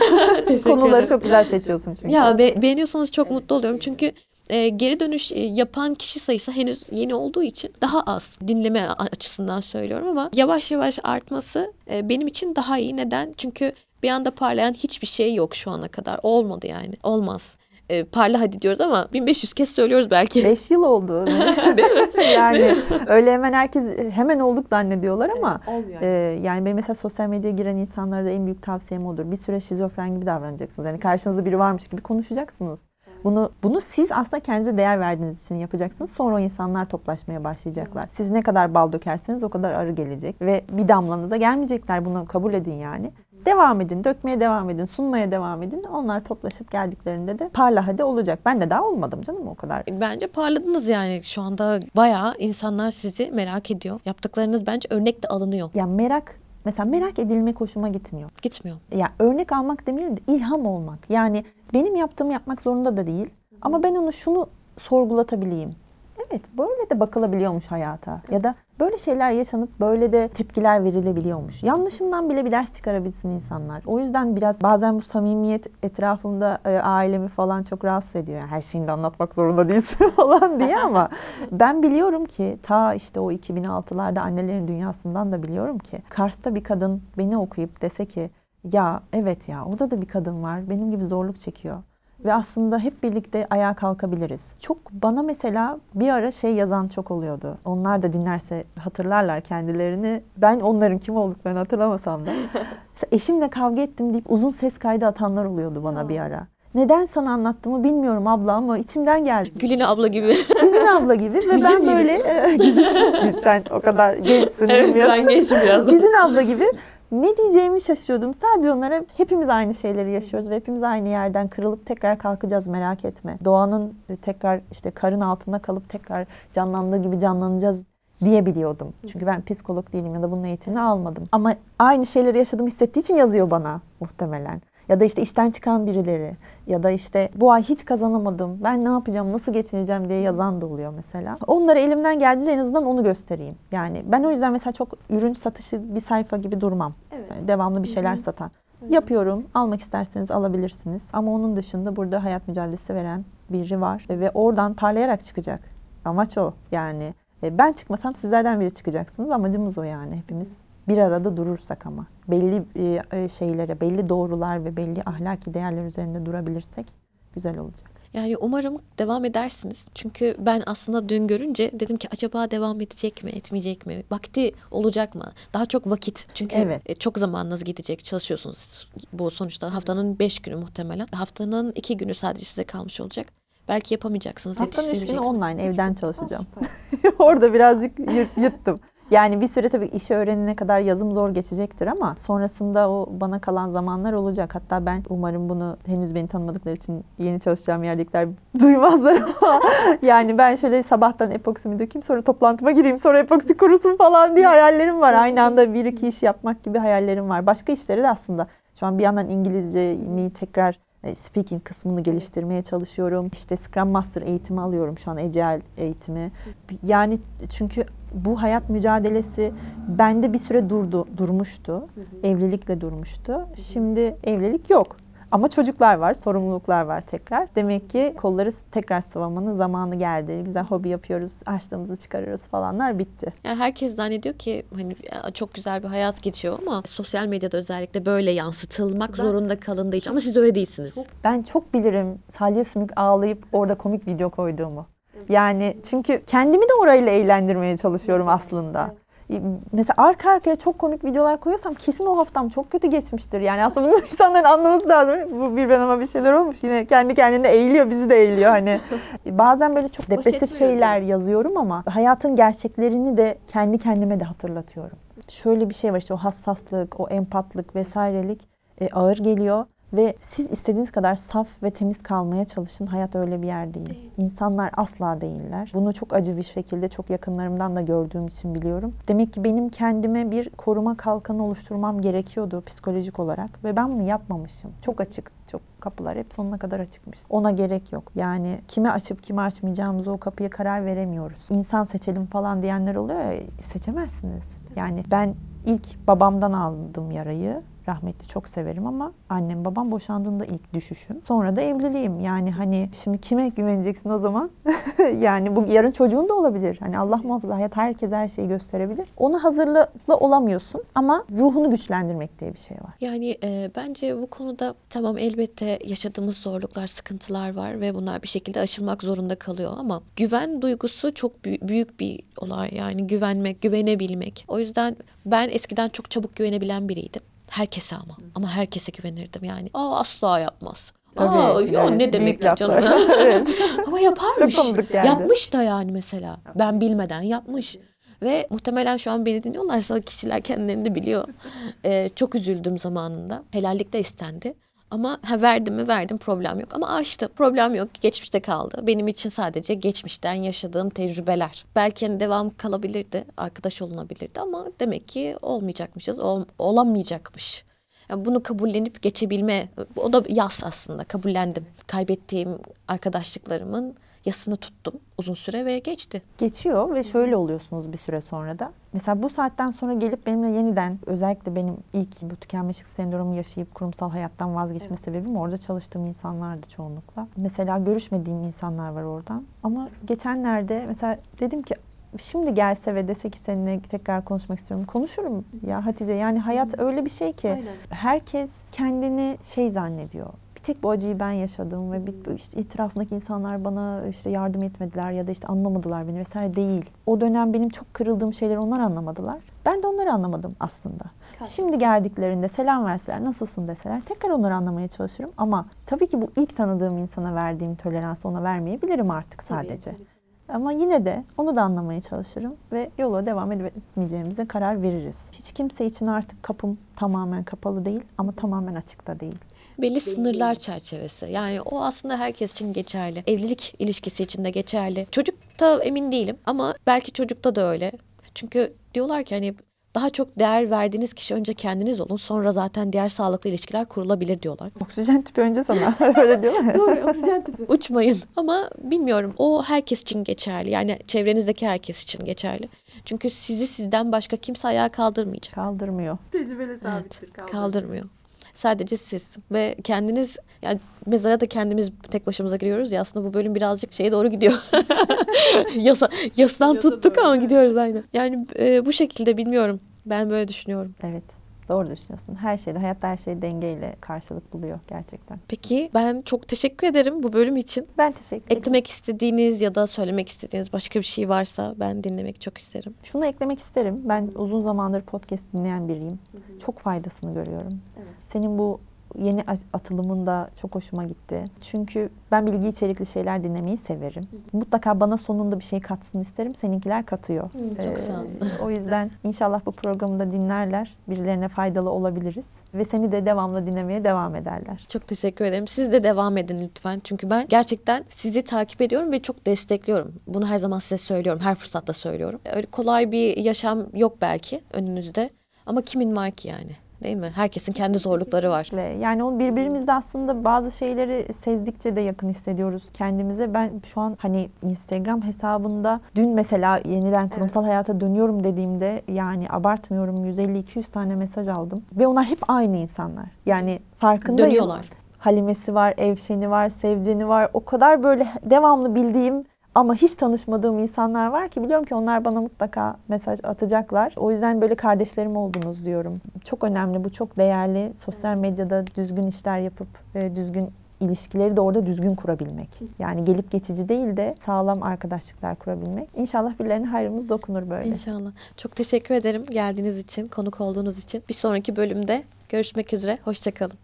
Konuları çok güzel seçiyorsun çünkü. Ya be- beğeniyorsanız çok mutlu oluyorum çünkü e, geri dönüş e, yapan kişi sayısı henüz yeni olduğu için daha az dinleme açısından söylüyorum ama yavaş yavaş artması e, benim için daha iyi. Neden? Çünkü bir anda parlayan hiçbir şey yok şu ana kadar. Olmadı yani. Olmaz. E, parla hadi diyoruz ama 1500 kez söylüyoruz belki. 5 yıl oldu. yani öyle hemen herkes hemen olduk zannediyorlar ama Olmuyor. e, yani benim mesela sosyal medyaya giren insanlara da en büyük tavsiyem odur. Bir süre şizofren gibi davranacaksınız. Yani karşınızda biri varmış gibi konuşacaksınız. Bunu bunu siz aslında kendinize değer verdiğiniz için yapacaksınız. Sonra o insanlar toplaşmaya başlayacaklar. Siz ne kadar bal dökerseniz o kadar arı gelecek ve bir damlanıza gelmeyecekler. Bunu kabul edin yani. Devam edin, dökmeye devam edin, sunmaya devam edin. Onlar toplaşıp geldiklerinde de parla hadi olacak. Ben de daha olmadım canım o kadar. Bence parladınız yani şu anda bayağı insanlar sizi merak ediyor. Yaptıklarınız bence örnek de alınıyor. Ya merak mesela merak edilmek hoşuma gitmiyor. Gitmiyor. Ya örnek almak demeyelim de ilham olmak. Yani benim yaptığımı yapmak zorunda da değil. Ama ben onu şunu sorgulatabileyim. Evet böyle de bakılabiliyormuş hayata. Ya da böyle şeyler yaşanıp böyle de tepkiler verilebiliyormuş. Yanlışımdan bile bir ders çıkarabilsin insanlar. O yüzden biraz bazen bu samimiyet etrafımda e, ailemi falan çok rahatsız ediyor. Yani her şeyini de anlatmak zorunda değilsin falan diye ama ben biliyorum ki ta işte o 2006'larda annelerin dünyasından da biliyorum ki Kars'ta bir kadın beni okuyup dese ki ya evet ya orada da bir kadın var benim gibi zorluk çekiyor. Ve aslında hep birlikte ayağa kalkabiliriz. Çok bana mesela bir ara şey yazan çok oluyordu. Onlar da dinlerse hatırlarlar kendilerini. Ben onların kim olduklarını hatırlamasam da. Mesela eşimle kavga ettim deyip uzun ses kaydı atanlar oluyordu bana bir ara. Neden sana anlattığımı bilmiyorum abla ama içimden geldi. Güline abla gibi. Güzin abla gibi ve Güzin ben böyle e, sen o kadar gençsin bilmiyorsun. gençim biraz Güzin abla gibi ne diyeceğimi şaşıyordum. Sadece onlara hepimiz aynı şeyleri yaşıyoruz ve hepimiz aynı yerden kırılıp tekrar kalkacağız merak etme. Doğanın e, tekrar işte karın altında kalıp tekrar canlandığı gibi canlanacağız diyebiliyordum. Çünkü ben psikolog değilim ya da bunun eğitimini almadım. Ama aynı şeyleri yaşadığımı hissettiği için yazıyor bana muhtemelen. Ya da işte işten çıkan birileri ya da işte bu ay hiç kazanamadım ben ne yapacağım nasıl geçineceğim diye yazan da oluyor mesela. Onlara elimden geldiğince en azından onu göstereyim. Yani ben o yüzden mesela çok ürün satışı bir sayfa gibi durmam. Evet. Yani devamlı bir şeyler satan. Yapıyorum. Almak isterseniz alabilirsiniz. Ama onun dışında burada hayat mücadelesi veren biri var ve oradan parlayarak çıkacak. Amaç o. Yani e, ben çıkmasam sizlerden biri çıkacaksınız. Amacımız o yani hepimiz bir arada durursak ama belli e, e, şeylere, belli doğrular ve belli ahlaki değerler üzerinde durabilirsek güzel olacak. Yani umarım devam edersiniz. Çünkü ben aslında dün görünce dedim ki acaba devam edecek mi, etmeyecek mi? Vakti olacak mı? Daha çok vakit. Çünkü Evet. e, çok zamanınız gidecek. Çalışıyorsunuz. Bu sonuçta haftanın beş günü muhtemelen. Haftanın iki günü sadece size kalmış olacak. Belki yapamayacaksınız, Haftanın üç günü online evden çalışacağım. Orada birazcık yırt, yırttım. Yani bir süre tabii işi öğrenene kadar yazım zor geçecektir ama sonrasında o bana kalan zamanlar olacak. Hatta ben umarım bunu henüz beni tanımadıkları için yeni çalışacağım yerdekiler duymazlar ama yani ben şöyle sabahtan epoksimi dökeyim sonra toplantıma gireyim sonra epoksi kurusun falan diye hayallerim var. Aynı anda bir iki iş yapmak gibi hayallerim var. Başka işleri de aslında şu an bir yandan İngilizcemi tekrar speaking kısmını geliştirmeye çalışıyorum. İşte Scrum Master eğitimi alıyorum şu an Agile eğitimi. Yani çünkü bu hayat mücadelesi bende bir süre durdu, durmuştu. Evlilikle durmuştu. Şimdi evlilik yok. Ama çocuklar var, sorumluluklar var tekrar. Demek ki kolları tekrar sıvamanın zamanı geldi. Güzel hobi yapıyoruz, harçlığımızı çıkarıyoruz falanlar bitti. Yani herkes zannediyor ki hani çok güzel bir hayat geçiyor ama sosyal medyada özellikle böyle yansıtılmak zorunda kalındığı için ama siz öyle değilsiniz. Ben çok bilirim Salya Sümük ağlayıp orada komik video koyduğumu. Yani çünkü kendimi de orayla eğlendirmeye çalışıyorum aslında. Mesela arka arkaya çok komik videolar koyuyorsam kesin o haftam çok kötü geçmiştir. Yani aslında bunu insanların anlaması lazım. Bu bir ben ama bir şeyler olmuş. Yine kendi kendine eğiliyor, bizi de eğiliyor hani. Bazen böyle çok depresif şeyler yazıyorum ama hayatın gerçeklerini de kendi kendime de hatırlatıyorum. Şöyle bir şey var işte o hassaslık, o empatlık vesairelik e, ağır geliyor. Ve siz istediğiniz kadar saf ve temiz kalmaya çalışın. Hayat öyle bir yer değil. Değil. İnsanlar asla değiller. Bunu çok acı bir şekilde çok yakınlarımdan da gördüğüm için biliyorum. Demek ki benim kendime bir koruma kalkanı oluşturmam gerekiyordu psikolojik olarak. Ve ben bunu yapmamışım. Çok açık, çok kapılar hep sonuna kadar açıkmış. Ona gerek yok. Yani kime açıp kime açmayacağımızı o kapıya karar veremiyoruz. İnsan seçelim falan diyenler oluyor ya, seçemezsiniz. Yani ben ilk babamdan aldım yarayı. Rahmetli çok severim ama annem babam boşandığında ilk düşüşüm. Sonra da evliliğim. Yani hani şimdi kime güveneceksin o zaman? yani bu yarın çocuğun da olabilir. Hani Allah muhafaza hayat herkes her şeyi gösterebilir. Ona hazırlıklı olamıyorsun ama ruhunu güçlendirmek diye bir şey var. Yani e, bence bu konuda tamam elbette yaşadığımız zorluklar, sıkıntılar var ve bunlar bir şekilde aşılmak zorunda kalıyor ama güven duygusu çok bü- büyük bir olay. Yani güvenmek, güvenebilmek. O yüzden ben eskiden çok çabuk güvenebilen biriydim. Herkese ama. Ama herkese güvenirdim yani. Aa asla yapmaz. Aa Tabii, ya yani ne büyük demek laflar. canım. Evet. Ama yaparmış. Çok geldi. Yapmış da yani mesela. Ben bilmeden yapmış. Ve muhtemelen şu an beni dinliyorlarsa kişiler kendilerini biliyor. Ee, çok üzüldüm zamanında. Helallik de istendi. Ama ha, verdim mi verdim problem yok. Ama açtım. Problem yok. Geçmişte kaldı. Benim için sadece geçmişten yaşadığım tecrübeler. Belki hani devam kalabilirdi. Arkadaş olunabilirdi ama demek ki olmayacakmışız. ol- olamayacakmış. Yani bunu kabullenip geçebilme, o da yas aslında. Kabullendim. Kaybettiğim arkadaşlıklarımın yasını tuttum uzun süre ve geçti. geçiyor ve şöyle oluyorsunuz bir süre sonra da. Mesela bu saatten sonra gelip benimle yeniden özellikle benim ilk bu tükenmişlik sendromu yaşayıp kurumsal hayattan vazgeçme sebebim orada çalıştığım insanlardı çoğunlukla. Mesela görüşmediğim insanlar var oradan. Ama geçenlerde mesela dedim ki şimdi gelse ve dese ki seninle tekrar konuşmak istiyorum. Konuşurum ya Hatice. Yani hayat öyle bir şey ki Aynen. herkes kendini şey zannediyor. Tek bu acıyı ben yaşadım ve bir, işte etrafındaki insanlar bana işte yardım etmediler ya da işte anlamadılar beni vesaire değil. O dönem benim çok kırıldığım şeyleri onlar anlamadılar. Ben de onları anlamadım aslında. Şimdi geldiklerinde selam verseler, nasılsın deseler tekrar onları anlamaya çalışırım. Ama tabii ki bu ilk tanıdığım insana verdiğim toleransı ona vermeyebilirim artık sadece. Ama yine de onu da anlamaya çalışırım ve yola devam edip etmeyeceğimize karar veririz. Hiç kimse için artık kapım tamamen kapalı değil ama tamamen açık da değil. Belli sınırlar çerçevesi. Yani o aslında herkes için geçerli. Evlilik ilişkisi için de geçerli. Çocukta emin değilim ama belki çocukta da öyle. Çünkü diyorlar ki hani daha çok değer verdiğiniz kişi önce kendiniz olun sonra zaten diğer sağlıklı ilişkiler kurulabilir diyorlar. Oksijen tüpü önce sana öyle diyorlar. Doğru oksijen tüpü. Uçmayın. Ama bilmiyorum o herkes için geçerli. Yani çevrenizdeki herkes için geçerli. Çünkü sizi sizden başka kimse ayağa kaldırmayacak. Kaldırmıyor. Tecrübeli sabittir. kaldı. Kaldırmıyor. Sadece siz ve kendiniz yani mezara da kendimiz tek başımıza giriyoruz ya aslında bu bölüm birazcık şeye doğru gidiyor. Yasa yasdan Yasa tuttuk doğru, ama gidiyoruz aynen. Yani e, bu şekilde bilmiyorum. Ben böyle düşünüyorum. Evet. Doğru düşünüyorsun. Her şeyde, hayatta her şey dengeyle karşılık buluyor gerçekten. Peki ben çok teşekkür ederim bu bölüm için. Ben teşekkür ederim. Eklemek istediğiniz ya da söylemek istediğiniz başka bir şey varsa ben dinlemek çok isterim. Şunu eklemek isterim. Ben uzun zamandır podcast dinleyen biriyim. Çok faydasını görüyorum. Evet. Senin bu yeni atılımın da çok hoşuma gitti. Çünkü ben bilgi içerikli şeyler dinlemeyi severim. Mutlaka bana sonunda bir şey katsın isterim. Seninkiler katıyor. Hı, çok sağ olun. o yüzden inşallah bu programı da dinlerler. Birilerine faydalı olabiliriz. Ve seni de devamlı dinlemeye devam ederler. Çok teşekkür ederim. Siz de devam edin lütfen. Çünkü ben gerçekten sizi takip ediyorum ve çok destekliyorum. Bunu her zaman size söylüyorum. Her fırsatta söylüyorum. Öyle kolay bir yaşam yok belki önünüzde. Ama kimin var ki yani? Değil mi? Herkesin kendi zorlukları var. Yani o birbirimizde aslında bazı şeyleri sezdikçe de yakın hissediyoruz kendimize. Ben şu an hani Instagram hesabında dün mesela yeniden kurumsal hayata dönüyorum dediğimde yani abartmıyorum 150-200 tane mesaj aldım. Ve onlar hep aynı insanlar. Yani farkındayım. Dönüyorlar. Halimesi var, Evşeni var, Sevceni var. O kadar böyle devamlı bildiğim ama hiç tanışmadığım insanlar var ki biliyorum ki onlar bana mutlaka mesaj atacaklar. O yüzden böyle kardeşlerim oldunuz diyorum. Çok önemli, bu çok değerli. Sosyal medyada düzgün işler yapıp e, düzgün ilişkileri de orada düzgün kurabilmek. Yani gelip geçici değil de sağlam arkadaşlıklar kurabilmek. İnşallah birilerine hayrımız dokunur böyle. İnşallah. Çok teşekkür ederim geldiğiniz için, konuk olduğunuz için. Bir sonraki bölümde görüşmek üzere. Hoşçakalın.